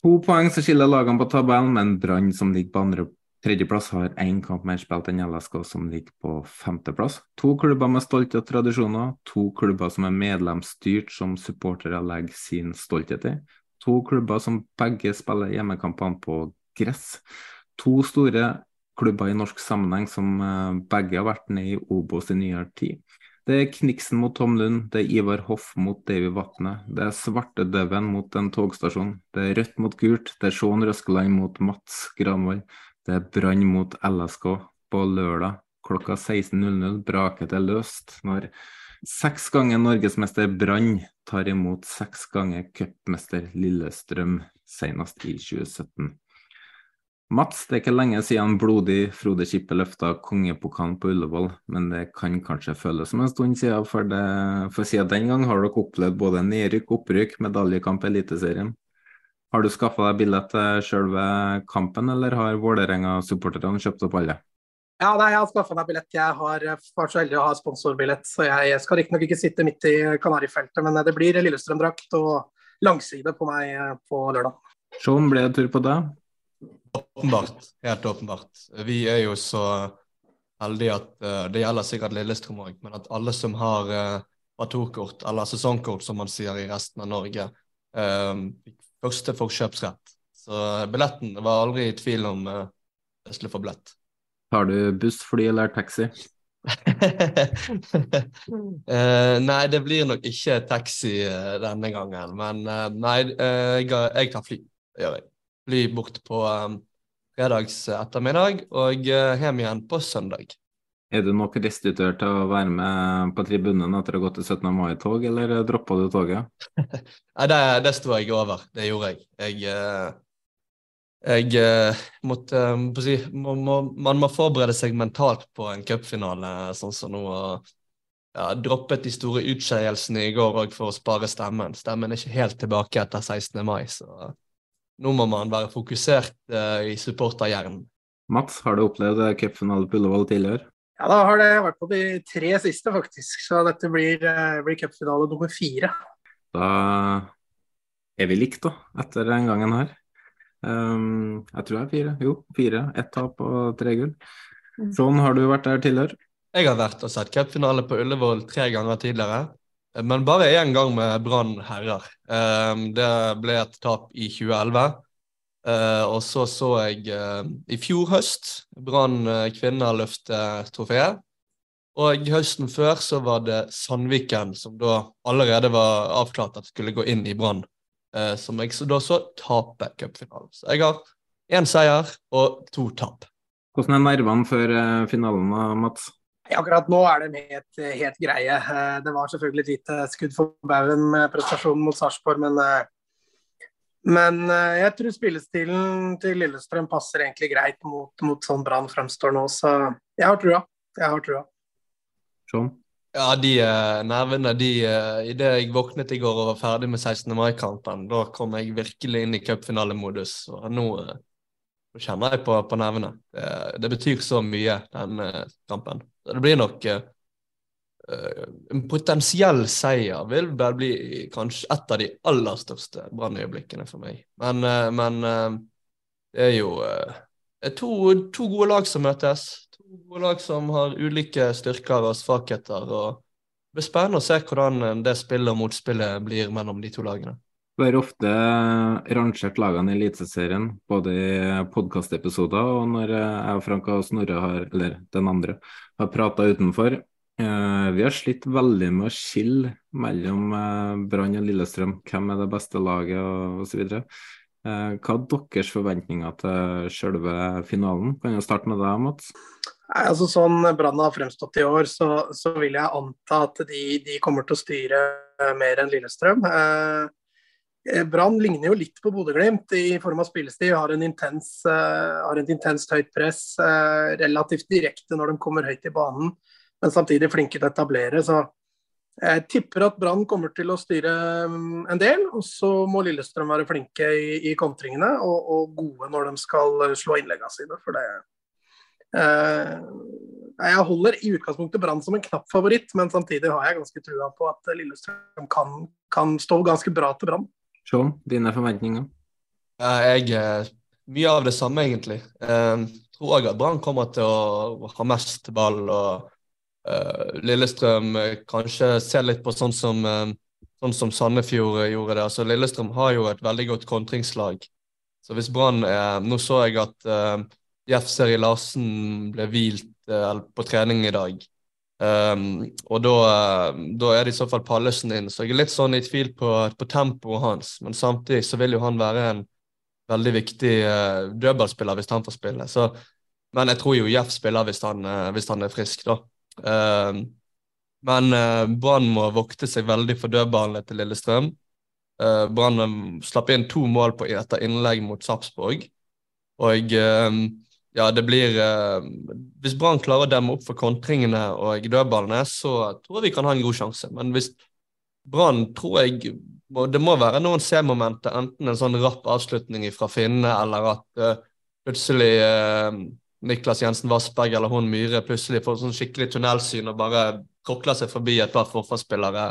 To poeng som skiller lagene på tabellen, men Brann, som ligger på andre tredjeplass, har én kamp mer spilt enn LSK, som ligger på femteplass. To klubber med stolte tradisjoner, to klubber som er medlemsstyrt, som supportere legger sin stolthet i. To klubber som begge spiller hjemmekampene på gress. To store klubber i norsk sammenheng som eh, begge har vært ned i Obos i nyere tid. Det er Kniksen mot Tom Lund, det er Ivar Hoff mot Davy Vatne, det er Svartedauden mot en togstasjon, det er Rødt mot Gult, det er Sean Røskeland mot Mats Granvoll, det er Brann mot LSK på lørdag klokka 16.00 Braket er løst når seks ganger norgesmester Brann tar imot seks ganger cupmester Lillestrøm, senest i 2017. Mats, det er ikke lenge siden blodig Frode Kippe løfta kongepokalen på Ullevål, men det kan kanskje føles som en stund siden, for, det, for siden den gang har dere opplevd både nedrykk, opprykk, medaljekamp i Eliteserien. Har du skaffa deg billett til selve kampen, eller har Vålerenga-supporterne kjøpt opp alle? Ja, nei, Jeg har skaffa meg billett. Jeg har vært så heldig å ha sponsorbillett, så jeg, jeg skal riktignok ikke sitte midt i Kanarifeltet, men det blir Lillestrøm-drakt og langside på meg på lørdag. Sean, ble det tur på deg? Åpenbart. Helt åpenbart. Vi er jo så heldige at det gjelder sikkert Lillestrøm òg, men at alle som har eh, eller sesongkort som man sier i resten av Norge, fikk første forkjøpsrett. Så billetten var aldri i tvil om jeg skulle få billett. Tar du buss, fly eller taxi? uh, nei, det blir nok ikke taxi uh, denne gangen. Men uh, nei, jeg, jeg, tar fly. Gjør jeg fly bort på um, fredags ettermiddag og hjem igjen på søndag. Er du nok restituert til å være med på tribunen etter å ha gått til 17. mai-tog, eller droppa du toget? Nei, det, det sto jeg over. Det gjorde jeg. Jeg, jeg eh, måtte um, si, må, må, Man må forberede seg mentalt på en cupfinale sånn som nå. og ja, droppet de store utskeielsene i går òg for å spare stemmen. Stemmen er ikke helt tilbake etter 16. mai, så nå må man være fokusert eh, i supporterhjernen. Mats, har du opplevd cupfinale på Ullevål tidligere? Ja, da har det vært på de tre siste, faktisk. Så dette blir, uh, blir cupfinale nummer fire. Da er vi likt, da, etter den gangen her. Um, jeg tror det er fire. Jo, fire. Ett tap og tre gull. Sånn har du vært der tidligere? Jeg har vært og sett cupfinale på Ullevål tre ganger tidligere. Men bare én gang med Brann herrer. Um, det ble et tap i 2011. Uh, og så så jeg uh, i fjor høst Brann uh, kvinner løfte trofeet. Og høsten før så var det Sandviken, som da allerede var avklart at skulle gå inn i Brann, uh, som jeg så da så taper cupfinalen. Så jeg har én seier og to tap. Hvordan er nervene før finalen, Mats? Akkurat nå er det helt, helt greie. Det var selvfølgelig et lite skudd for baugen med prestasjonen mot Sarpsborg, men men uh, jeg tror spillestilen til Lillestrøm passer egentlig greit mot, mot sånn Brann fremstår nå, så jeg har trua. Jeg har trua. Sånn. Ja, de uh, nervene de uh, Idet jeg våknet i går og var ferdig med 16. mai-kampen, da kom jeg virkelig inn i cupfinalemodus. Og nå, nå kjenner jeg på, på nervene. Det, det, betyr så mye, den kampen. Det blir nok Eh, en potensiell seier vil vel bli kanskje et av de aller største brannøyeblikkene for meg. Men, eh, men, eh, det er jo to, to, gode lag som møtes. Gode lag som har ulike styrker og svakheter. og Det blir spennende å se hvordan det spillet og motspillet blir mellom de to lagene. Vi har ofte rangert lagene i Eliteserien, både i podkastepisoder og når jeg og Frank og Snorre har, eller den andre, har prata utenfor. Vi har slitt veldig med å skille mellom Brann og Lillestrøm. Hvem er det beste laget, osv. Hva er deres forventninger til selve finalen? Kan jeg starte med deg, Mats? Nei, altså Sånn Brann har fremstått i år, så, så vil jeg anta at de, de, kommer til å styre mer enn Lillestrøm. Eh, Brann ligner jo litt på Bodø-Glimt i form av spillestil. Har, en intens, har et intenst høyt press, relativt direkte når de kommer høyt i banen men samtidig flinke til å etablere. Så jeg tipper at Brann kommer til å styre mm, en del. Og så må Lillestrøm være flinke i, i kontringene og, og, gode når de skal slå innleggene sine. For det eh, Jeg holder i utgangspunktet Brann som en knapp favoritt, men samtidig har jeg ganske trua på at Lillestrøm kan, kan stå ganske bra til Brann. Sean, dine forventninger? Jeg eh, Mye av det samme, egentlig. Jeg eh, tror òg at Brann kommer til å ha mest ball. og uh, Lillestrøm eh, kanskje ser litt på sånn som, uh, sånn som Sandefjord gjorde det. Altså, Lillestrøm har jo et veldig godt kontringslag. Så hvis Brann Nå så jeg at uh, Jeff Seri Larsen ble hvilt på trening i dag. Um, og da, da, er det i så fall Pallesen inn. Så jeg er litt sånn i tvil på, på tempoet hans. Men samtidig så vil jo han være en veldig viktig uh, dødballspiller hvis han får spille. Så, men jeg tror jo Jeff spiller hvis han, uh, hvis han er frisk, da. Uh, men uh, Brann må vokte seg veldig for dødballene til Lillestrøm. Uh, Brann eh, slapp inn to mål på etter innlegg mot Sarpsborg. Og uh, ja, det blir Hvis Brann klarer å demme opp for kontringene og dødballene, så tror jeg vi kan ha en god sjanse. Men hvis Brann tror jeg Det må være noen C-momenter, enten en sånn rapp avslutning fra finnene, eller at plutselig Niklas Jensen Vassberg eller hun Myhre plutselig får sånn skikkelig tunnelsyn og bare krokler seg forbi et par forsvarsspillere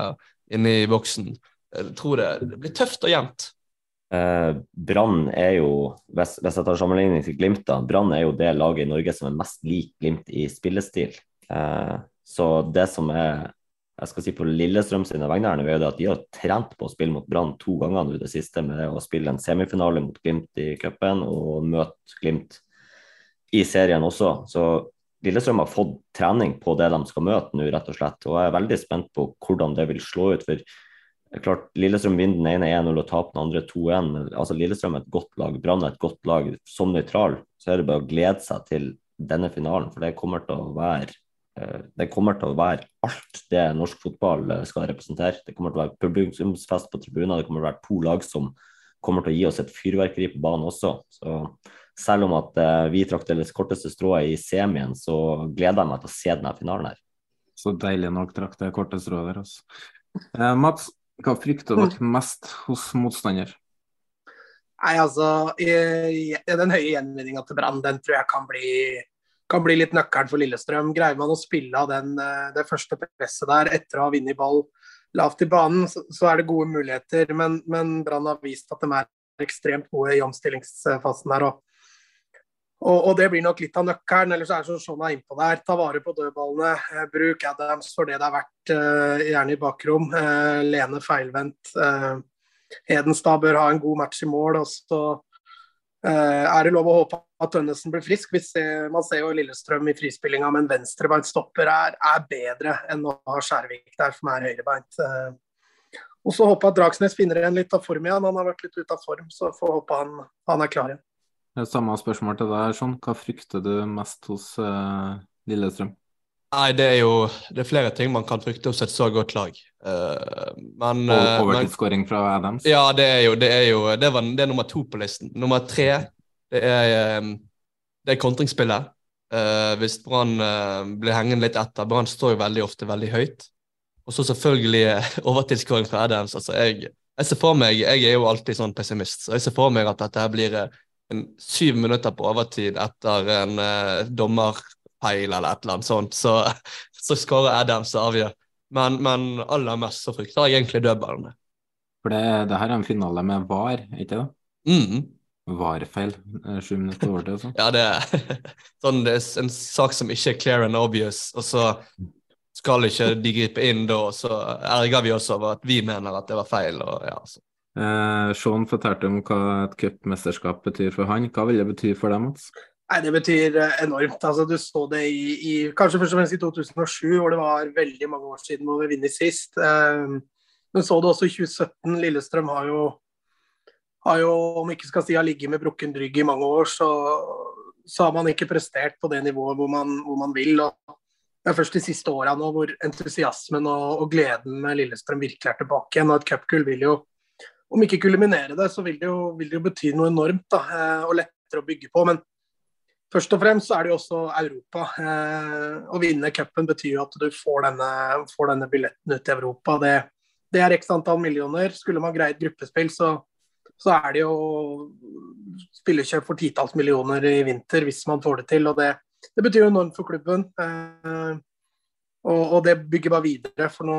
inne i boksen. Jeg tror det, det blir tøft og jevnt. Eh, Brann er jo, hvis, hvis, jeg tar sammenligning til Glimt, da, Brann er jo det laget i Norge som er mest lik Glimt i spillestil. Eh, så det som er jeg skal si på Lillestrøm sine vegne er at de har trent på å spille mot Brann to ganger nå det siste, med å spille en semifinale mot Glimt i cupen og møte Glimt i serien også. Så Lillestrøm har fått trening på det de skal møte nå, rett og slett. Og jeg er veldig spent på hvordan det vil slå ut. for klart Lillestrøm vinner den ene 1-0 og taper den andre 2-1. Altså Lillestrøm er et godt lag, Brann er et godt lag. Som nøytral så er det bare å glede seg til denne finalen, for det kommer til å være eh, det kommer til å være alt det norsk fotball eh, skal representere. Det kommer til å være publikumsfest på tribuner, det kommer til å være to lag som kommer til å gi oss et fyrverkeri på banen også. Så selv om at uh, vi trakk det korteste strået i semien, så gleder jeg meg til å se denne finalen her. Så deilig nok trakk det korte strået der, altså. Eh, Mats, hva frykter dere mest hos motstander? Nei, altså, i, i den høye gjenvinninga til Brann, den tror jeg kan bli kan bli litt nøkkelen for Lillestrøm. Greier man å spille av den, eh, det første presset der etter å ha vunnet ball lavt i banen, så, så, er det gode muligheter. Men, men Brann har vist at de er ekstremt gode i omstillingsfasen her. Og, og, og, det blir nok litt av nøkkelen. Ellers er det Sean er innpå der. Ta vare på dødballene. Eh, bruk Adams for det det er verdt, eh, gjerne i bakrom. Eh, Lene feilvendt. Hedenstad bør ha en god match i mål. og så er det lov å håpe at Tønnesen blir frisk. Ser, man ser jo Lillestrøm i frispillinga, men venstrebeint stopper er, er, bedre enn å ha Skjærvik der, som er høyrebeint. Og så håper jeg at Dragsnes finner igjen litt av form igjen. Han har vært litt ute av form, så får håpe han, han er klar igjen. Samme spørsmål til deg, Sean. Hva frykter du mest hos uh, Lillestrøm? Nei, det er jo det er flere ting man kan frykte hos et så godt lag. Uh, men uh, Overtidsskåring fra Adams? Ja, det er jo Det er, jo, det var, det er nummer to på listen. Nummer tre, det er, um, det er kontringsspillet. Uh, hvis Brann blir hengende litt etter Brann står jo veldig ofte veldig høyt. Og så selvfølgelig overtidsskåring fra Adams. Altså, jeg, jeg, ser for meg, jeg er jo alltid sånn pessimist, så jeg ser for meg at dette her blir syv minutter på overtid etter en eh, dommerfeil eller et eller annet sånt, så, så skårer Adams og avgjør. Men, men, aller mest så frykter jeg egentlig dødballene. For det, det, her er en finale med VAR, ikke det? Mm. VAR-feil eh, sju minutter over til. Sånn. ja, det er, sånn, det er en sak som ikke er clear and obvious, og så skal ikke de gripe inn da, og så erger vi oss over at vi mener at det var feil. og ja, så. Eh, Sean fortalte om hva et cupmesterskap betyr for han. Hva vil det bety for deg, Mats? Nei, Det betyr eh, enormt. Altså, du så det i, i, kanskje først og fremst i 2007, hvor det var veldig mange år siden hvor vi vinner sist. Eh, men så det også i 2017. Lillestrøm har jo, har jo om ikke skal si har ligget med brukken rygg i mange år, så, så har man ikke prestert på det nivået hvor man, hvor man vil. og det er først de siste åra hvor entusiasmen og, og, gleden med Lillestrøm virkelig er tilbake igjen. Og et cupgull vil jo, om ikke kulminere det, så vil det jo, vil det jo bety noe enormt da, eh, og lettere å bygge på. Men først og fremst så er det jo også Europa. Eh, å vinne cupen betyr jo at du får denne, får denne billetten ut i Europa. Det, det, er x antall millioner. Skulle man greie et gruppespill, så, så er det jo spillekjøp for titalls millioner i vinter hvis man får det til. og det det betyr jo enormt for klubben. Eh, og, og, det bygger bare videre. For nå,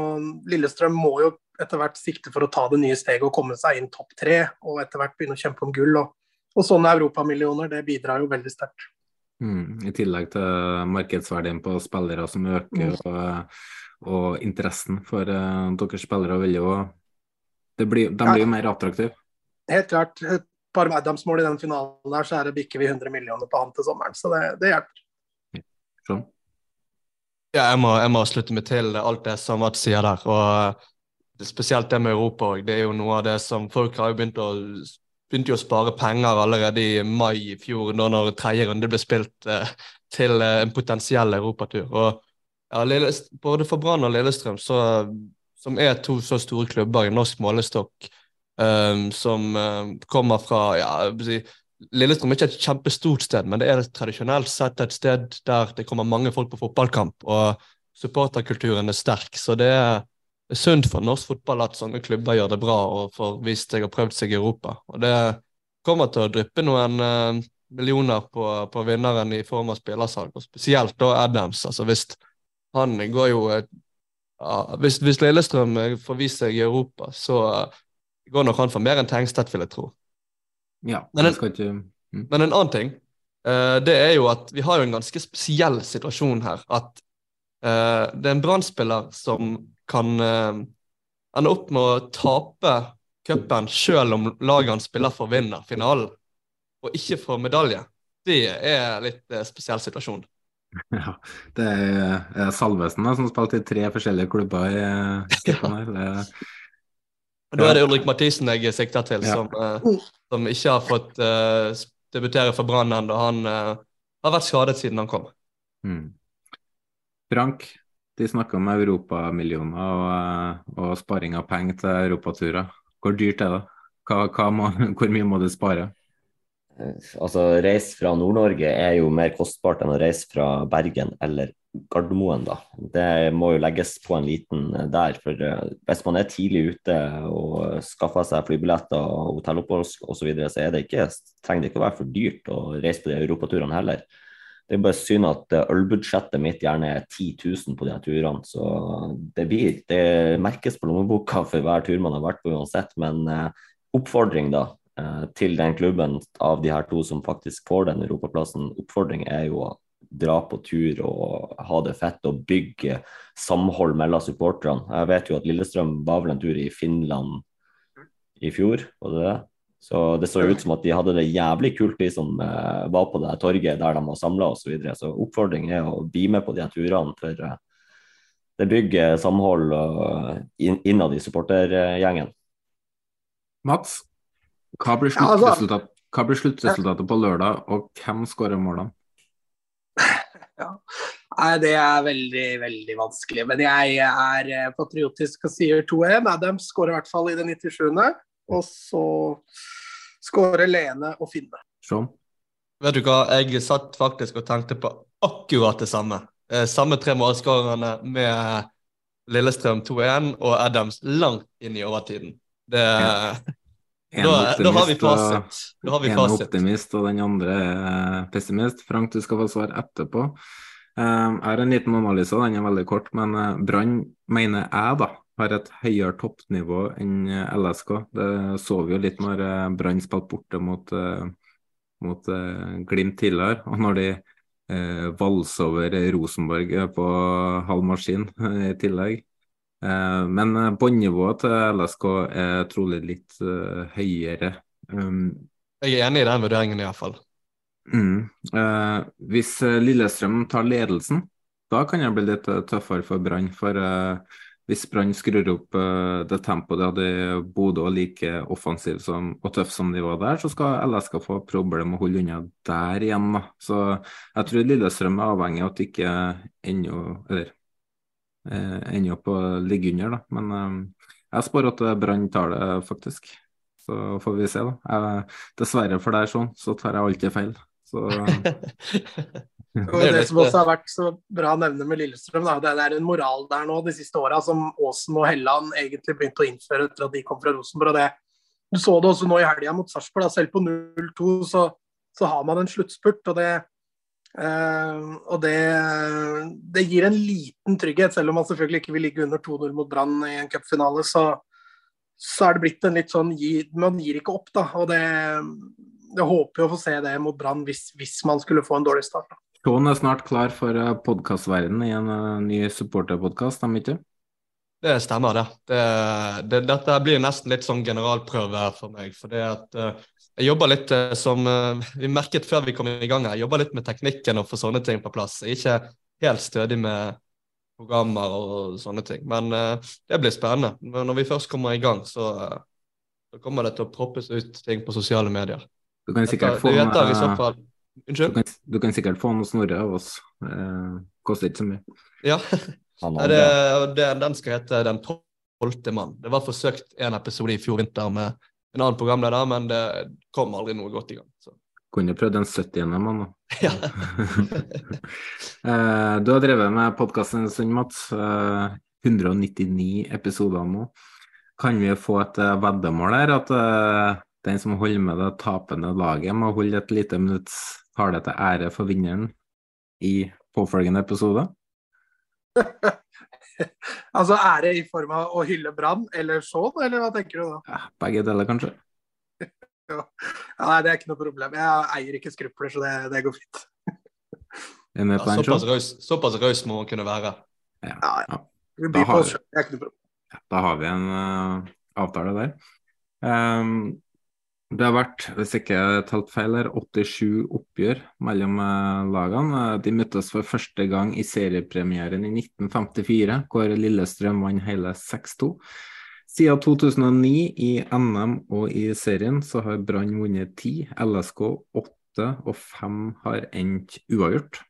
Lillestrøm må jo etter hvert sikte for å ta det nye steget og komme seg inn topp tre. Og etter hvert begynne å kjempe om gull. Og, og sånne europamillioner, det bidrar jo veldig sterkt. Mm, I tillegg til markedsverdien på spillere som øker, mm. og, og, interessen for uh, deres spillere vil jo blir, De blir jo mer attraktive. Helt klart. Et par Adams-mål i den finalen der, så er det bikker vi 100 millioner på han til sommeren. Så det, det hjelper. Sånn. Ja, jeg må, jeg må, slutte meg til alt det som Mats sier der. og Spesielt det med Europa òg. Det er jo noe av det som folk har begynt å, begynte å spare penger allerede i mai i fjor, da når tredje runde ble spilt eh, til eh, en potensiell europatur. Og ja, Både for Brann og Lillestrøm, så, som er to så store klubber i norsk målestokk, um, som um, kommer fra ja, Lillestrøm er ikke et kjempestort sted, men det er tradisjonelt sett et sted der det kommer mange folk på fotballkamp, og supporterkulturen er sterk. Så det er, sunt for norsk fotball at sånne klubber gjør det bra og får vist seg og prøvd seg i Europa. Og det kommer til å dryppe noen uh, millioner på, på, vinneren i form av spillersalg, og spesielt da Adams. altså hvis han går jo ja, hvis, hvis, Lillestrøm får vist seg i Europa, så går nok han for mer enn Tengstedt, vil jeg tro. Ja, men, en, ikke, mm. men en annen ting, uh, det er jo at vi har jo en ganske spesiell situasjon her. At uh, det er en brann som kan uh, ende opp med å tape cupen selv om laget han spiller for, vinner finalen, og ikke får medalje. Det er litt spesiell situasjon. Ja, det er Salvesen som spilte i tre forskjellige klubber i cupen her. Da er det Ulrik Mathisen jeg sikter til, ja. som, uh, som, ikke har fått uh, debutere for Brann ennå. Han uh, har vært skadet siden han kom. Mm. Frank, de snakka om europamillioner og, og sparing av penger til europaturer. Hvor dyrt er det? Hva, hva må, hvor mye må du spare? Altså, Reise fra Nord-Norge er jo mer kostbart enn å reise fra Bergen eller Gardermoen, da. Det må jo legges på en liten eh, der. For eh, hvis man er tidlig ute og skaffer seg flybilletter og hotellopphold osv., så, videre, så det ikke, trenger det ikke å være for dyrt å reise på de europaturene heller. det er bare synd at eh, ølbudsjettet mitt gjerne er 10 000 på de turene. Så det blir Det merkes på lommeboka for hver tur man har vært på uansett. Men oppfordring, da, til den klubben av de her to som faktisk får den europaplassen, oppfordring er jo dra på tur og ha det fett og bygge samhold mellom supporterne. Jeg vet jo at Lillestrøm var vel en tur i Finland i fjor, var det det? Så det så ut som at de hadde det jævlig kult, de som eh, var på det torget der de var samla osv. Så, videre. så oppfordringen er å bli med på de turene. For eh, det bygger samhold uh, innad i supportergjengen. Mats, hva blir, sluttresultat, hva blir sluttresultatet på lørdag, og hvem skårer målene? Ja. Nei, det er veldig, veldig vanskelig. Men jeg er patriotisk og sier 2-1. Adams skårer i hvert fall i det 97. Og så skårer Lene og Finne. Sånn. Vet du hva, jeg satt faktisk og tenkte på akkurat det samme. Eh, samme tre målskårerne med Lillestrøm 2-1 og Adams langt inn i overtiden. Det, ja. da, da, har vi fasit. Har vi en fasit. optimist, og den andre er pessimist. Frank, du skal få svar etterpå. Eh, jeg har en liten analyse, den er veldig kort. Men eh, Brann mener jeg, da, har et høyere toppnivå enn eh, LSK. Det så vi jo litt når eh, Brann spilte borte mot, mot Glimt tidligere. Og når de valser over Rosenborg på halv maskin i tillegg. Eh, men båndnivået til LSK er trolig litt eh, høyere. Um, jeg er enig i den vurderingen, iallfall. Mm. Eh, hvis Lillestrøm tar ledelsen, da kan det bli litt tøffere for Brann. For eh, hvis Brann skrur opp det tempoet de hadde i Bodø, og like offensiv som, og tøff som de var der, så skal LSK få problemer med å holde unna der igjen. Da. Så jeg tror Lillestrøm er avhengig av at de ikke ennå eller eh, ender opp å ligge under. Da. Men eh, jeg spår at Brann tar det, faktisk. Så får vi se, da. Jeg, dessverre for deg sånn, så tar jeg alltid feil. Så Og det som også har vært så bra å nevne med Lillestrøm, da, det er en moral der nå de siste åra som Aasen og Helland egentlig begynte å innføre etter at de kom fra Rosenborg. og det Du så det også nå i helga mot Sarpsborg. Selv på 0-2 så, så, har man en sluttspurt. og det eh, og det, det, gir en liten trygghet, selv om man selvfølgelig ikke vil ligge under 2-0 mot Brann i en cupfinale. Så, så er det blitt en litt sånn Man gir ikke opp, da. Og det, jeg håper jo å få se det mot Brann hvis, hvis, man skulle få en dårlig start. Sean er snart klar for eh, podkastverdenen i en uh, ny supporterpodkast, stemmer ikke? Det stemmer, det. Det, det. Dette blir nesten litt sånn generalprøve for meg. for det at uh, Jeg jobber litt uh, som vi merket før vi kom i gang her, jeg jobber litt med teknikken og få sånne ting på plass. Jeg er ikke helt stødig med programmer og sånne ting. Men det blir spennende. Men når vi først kommer i gang, så, så kommer det til å proppes ut ting på sosiale medier. Du kan sikkert få med Unnskyld? Du kan, du kan, sikkert få noe Snorre av oss. Eh, koster ikke så mye. Ja. det, det, den skal hete Den tolvte mann. Det var forsøkt en episode i fjor vinter med en annen programleder, men det kom aldri noe godt i gang. Så. Kunne prøvd en 70. mann, da. Ja. eh, du har drevet med podkasten en stund, Mats. Eh, 199 episoder nå. Kan vi få et uh, veddemål her? At den som holder med det tapende laget, må holde et lite minutts tale til ære for vinneren i påfølgende episode? altså ære i form av å hylle Brann eller sånn, eller hva tenker du da? Ja, begge deler, kanskje. ja. Nei, det er ikke noe problem. Jeg eier ikke skrupler, så det, det går fint. ja, såpass, raus, såpass raus må man kunne være. Ja, ja. Da, har vi, da har vi en uh, avtale der. Um, det har vært, hvis ikke jeg talt feil, her, 87 oppgjør mellom eh, lagene. De møttes for første gang i seriepremieren i 1954, hvor Lillestrøm vant hele 6-2. Siden 2009 i NM og i serien så har Brann vunnet 10, LSK 8 og 5 har endt uavgjort.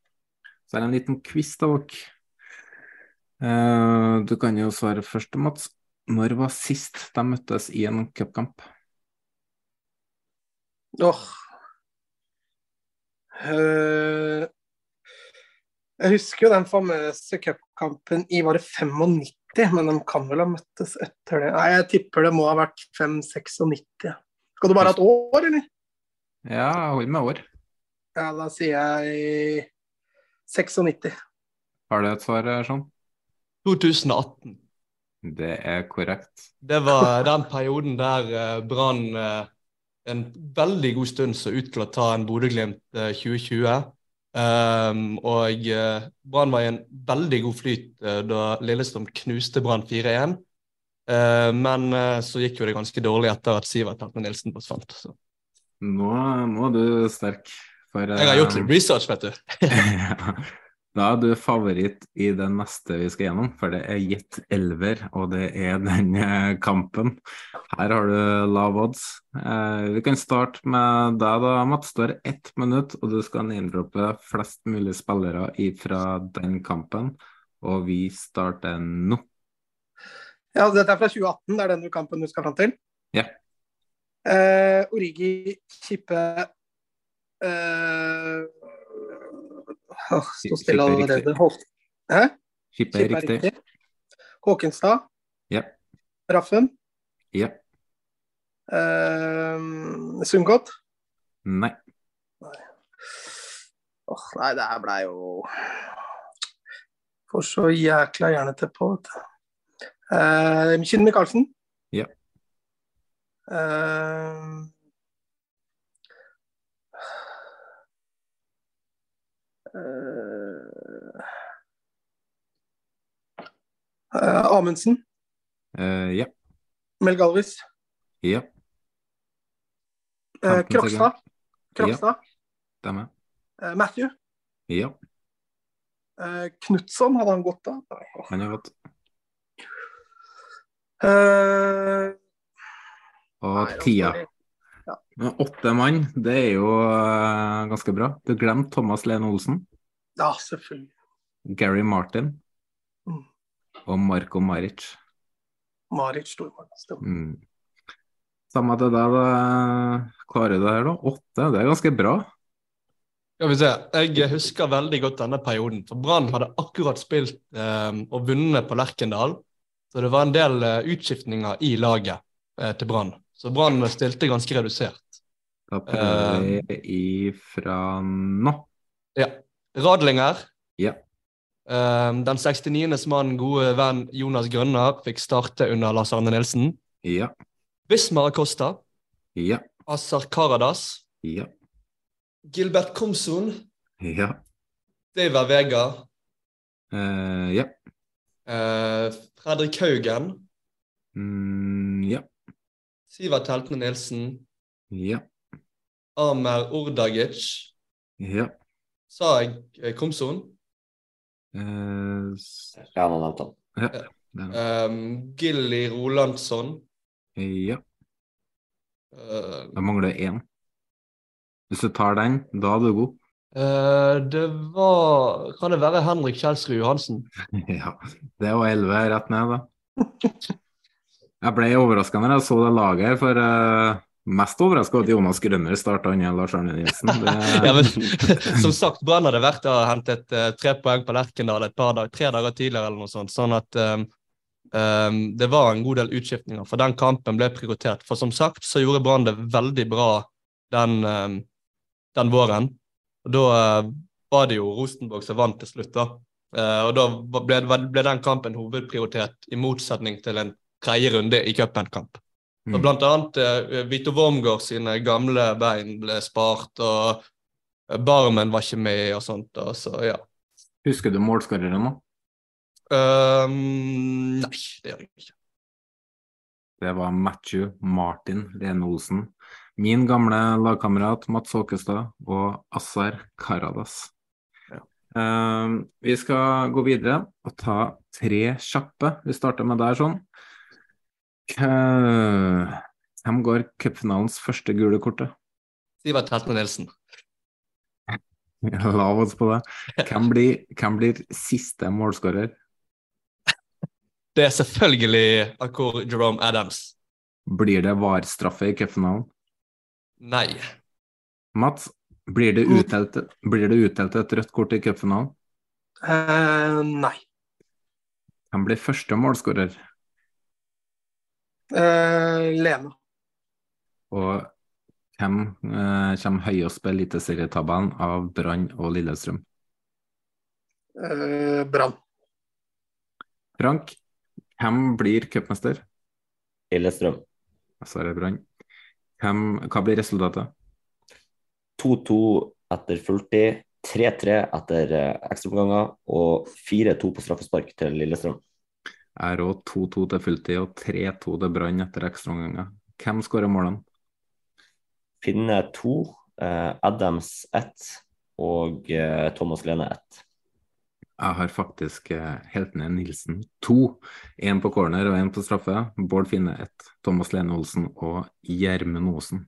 Så er det en liten quiz av dere. Uh, du kan jo svare først, Mats. Når var sist de møttes i en cupkamp? Åh. Uh, jeg husker jo den famøse cupkampen i var det 95, men de kan vel ha møttes etter det. Nei, jeg tipper det må ha vært 5-96. Skal du bare ha et år, eller? Ja, hold med år. Ja, da sier jeg 96. Har du et svar, Sean? 2018. Det er korrekt. Det var den perioden der uh, Brann uh, en veldig god stund så ut til å ta en Bodø-Glimt uh, 2020. Um, og uh, Brann var i en veldig god flyt uh, da Lillestrøm knuste Brann 4-1. Uh, men så gikk jo det ganske dårlig etter at Sivert Heltne Nilsen forsvant. Så. Nå, nå er du sterk. For, Jeg har gjort litt research, vet du. Da er du favoritt i det neste vi skal gjennom, for det er gitt elver, og det er den eh, kampen. Her har du lav odds. Eh, vi kan starte med deg, da, Mats. Du har ett minutt, og du skal name-droppe flest mulig spillere fra den kampen. Og vi starter nå. Ja, dette er fra 2018, det er den kampen du skal fram til? Ja. Eh, Origi, Kippe eh, Åh, Sto stille allerede. Hæ? Er riktig. Håkenstad. Ja. Raffen. Ja. Uh, Sundgodt. Nei. Nei. Åh, nei, det her blei jo Får så jækla hjernete på, vet du. Uh, Kinn Micaelsen. Ja. Uh, Uh, Amundsen. Uh, ja. Mel Galvis. Ja. Uh, Krokstad. Krokstad. Ja. Uh, Matthew. Ja. Knutson, hadde han gått da? Han har gått. og tida. Ja. Åtte mann, det er jo ganske bra. Du glemte Thomas Lene Olsen. Ja, selvfølgelig. Gary Martin mm. og Marko Maric. Maric Stormann, stemmer. Mm. Samme til deg, da. Klarer du det her, da? Åtte, det er ganske bra. Skal vi se. Jeg husker veldig godt denne perioden. For Brann hadde akkurat spilt eh, og vunnet på Lerkendal. Så det var en del eh, utskiftninger i laget eh, til Brann. Så Brann stilte ganske redusert. Da prøver vi ifra nå. Ja. Radlinger. Ja. Um, den 69. mann, gode venn Jonas Grønner, fikk starte under Lars Arne Nilsen. Ja. Bismar Acosta. Ja. Assar Karadas. Ja. Gilbert Komson. Ja. Daver Vega. Uh, ja. Uh, Fredrik Haugen. Mm, ja. Sivert Heltene Nilsen. Ja. Amer Ordagic. Ja. Sa jeg Komson? Uh, ja, han nevnte han. Ja. Um, Gilly Rolandsson. Ja. Uh, det mangler én. Hvis du tar den, da er du god. Uh, det var Kan det være Henrik Kjelsrud Johansen? ja. Det var elleve rett ned, da. Jeg ble overraska når jeg så det laget her, for uh, mest overraska at Jonas Grønner starta enn Lars Arne Nilsen. Det... ja, men, som sagt, Brann hadde vært og hentet uh, tre poeng på Lerkendal et par dager, tre dager tidligere, eller noe sånt. Sånn at um, um, det var en god del utskiftninger, for den kampen ble prioritert. For som sagt så gjorde Brann det veldig bra den, um, den våren. Og da uh, var det jo Rosenborg som vant til slutt, da. Uh, og da ble, ble, den kampen hovedprioritet, i motsetning til en tredje runde i cupen-kamp. Mm. Og blant annet eh, Vito Wormgård sine gamle bein ble spart, og Barmen var ikke med og sånt. Og så, ja. Husker du målskåreren nå? Um, nei, det gjør jeg ikke. Det var Matthew Martin Lene Olsen. Min gamle lagkamerat Mats Håkestad og Assar Karadas. Ja. Um, vi skal gå videre og ta tre kjappe. Vi starter med der sånn. Hvem går cupfinalens første gule kortet? Sivert Heltne Nilsen. La oss på det. Hvem blir, hvem blir siste målskårer? Det er selvfølgelig Akor Jerome Adams. Blir det VAR-straffe i cupfinalen? Nei. Mats, blir det utdelt, blir det utdelt et rødt kort i cupfinalen? Uh, nei. Hvem blir første målskårer? Uh, Lena. Og hvem eh, kommer høyest på eliteserietabellen av Brann og Lillestrøm? Eh, Brann. Frank, hvem blir cupmester? Lillestrøm. Svarer Brann. Hva blir resultatet? 2-2 etter fulltid, 3-3 etter eh, ekstraomganger og 4-2 på straffespark til Lillestrøm. Jeg er òg 2-2 til fulltid og 3-2 til Brann etter ekstraomganger. Hvem skårer målene? Finne 2, eh, Adams 1 og eh, Thomas Lene 1. Jeg har faktisk eh, ned Nilsen to. Én på corner og én på straffe. Bård Finne ett. Thomas Lene Olsen og Gjermund Osen.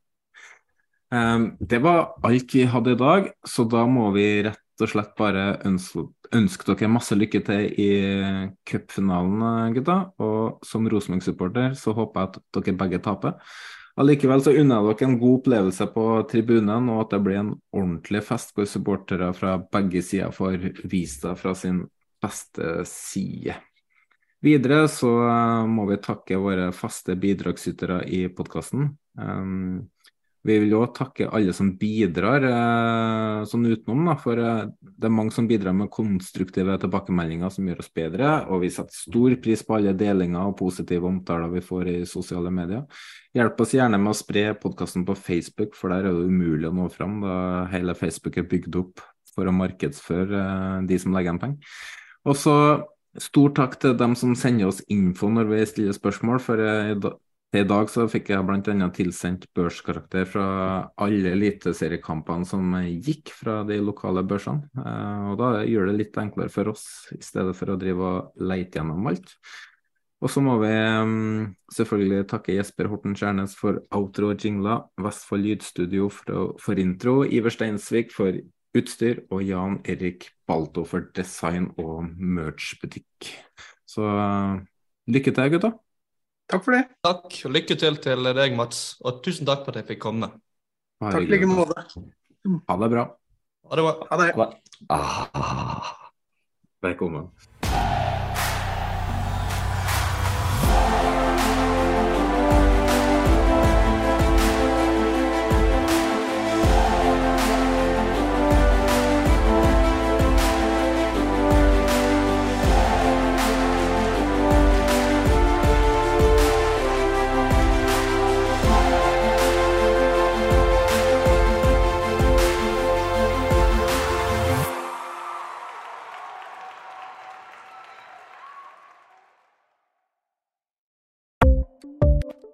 Um, det var alt vi hadde i dag, så da må vi rett og slett bare ønske, ønske dere masse lykke til i cupfinalen, gutta. Og som Rosenborg-supporter så håper jeg at dere begge taper. Allikevel så unner jeg dere en god opplevelse på tribunen, og at det blir en ordentlig fest hvor supportere fra begge sider får vist seg fra sin beste side. Videre så eh, må vi takke våre faste bidragsytere i podkasten. Um, vi vil òg takke alle som bidrar sånn utenom, da, for eh, det er mange som bidrar med konstruktive tilbakemeldinger som gjør oss bedre. Og vi setter stor pris på alle delinger og positive omtaler vi får i sosiale medier. Hjelp oss gjerne med å spre podkasten på Facebook, for der er det umulig å nå fram da hele Facebook er bygd opp for å markedsføre eh, de som legger igjen penger. Og så Stor takk til dem som sender oss info når vi stiller spørsmål. For eh, i dag så fikk jeg bl.a. tilsendt børskarakter fra alle eliteseriekampene som gikk fra de lokale børsene. Eh, og Da gjør det litt enklere for oss, i stedet for å drive og leite gjennom alt. Og så må vi um, selvfølgelig takke Jesper Horten Skjærnes for outro og jingler, Vestfold Lydstudio for, for, intro, Iver Steinsvik for utstyr og Jan Erik Balto for design og merch-butikk. Så uh, lykke til, gutta. Takk for det. Takk, og lykke til til deg, Mats. Og tusen takk for at jeg fikk komme. Takk i like måte. Ha det bra. Ha det bra. Ha det. Ah. Velkommen.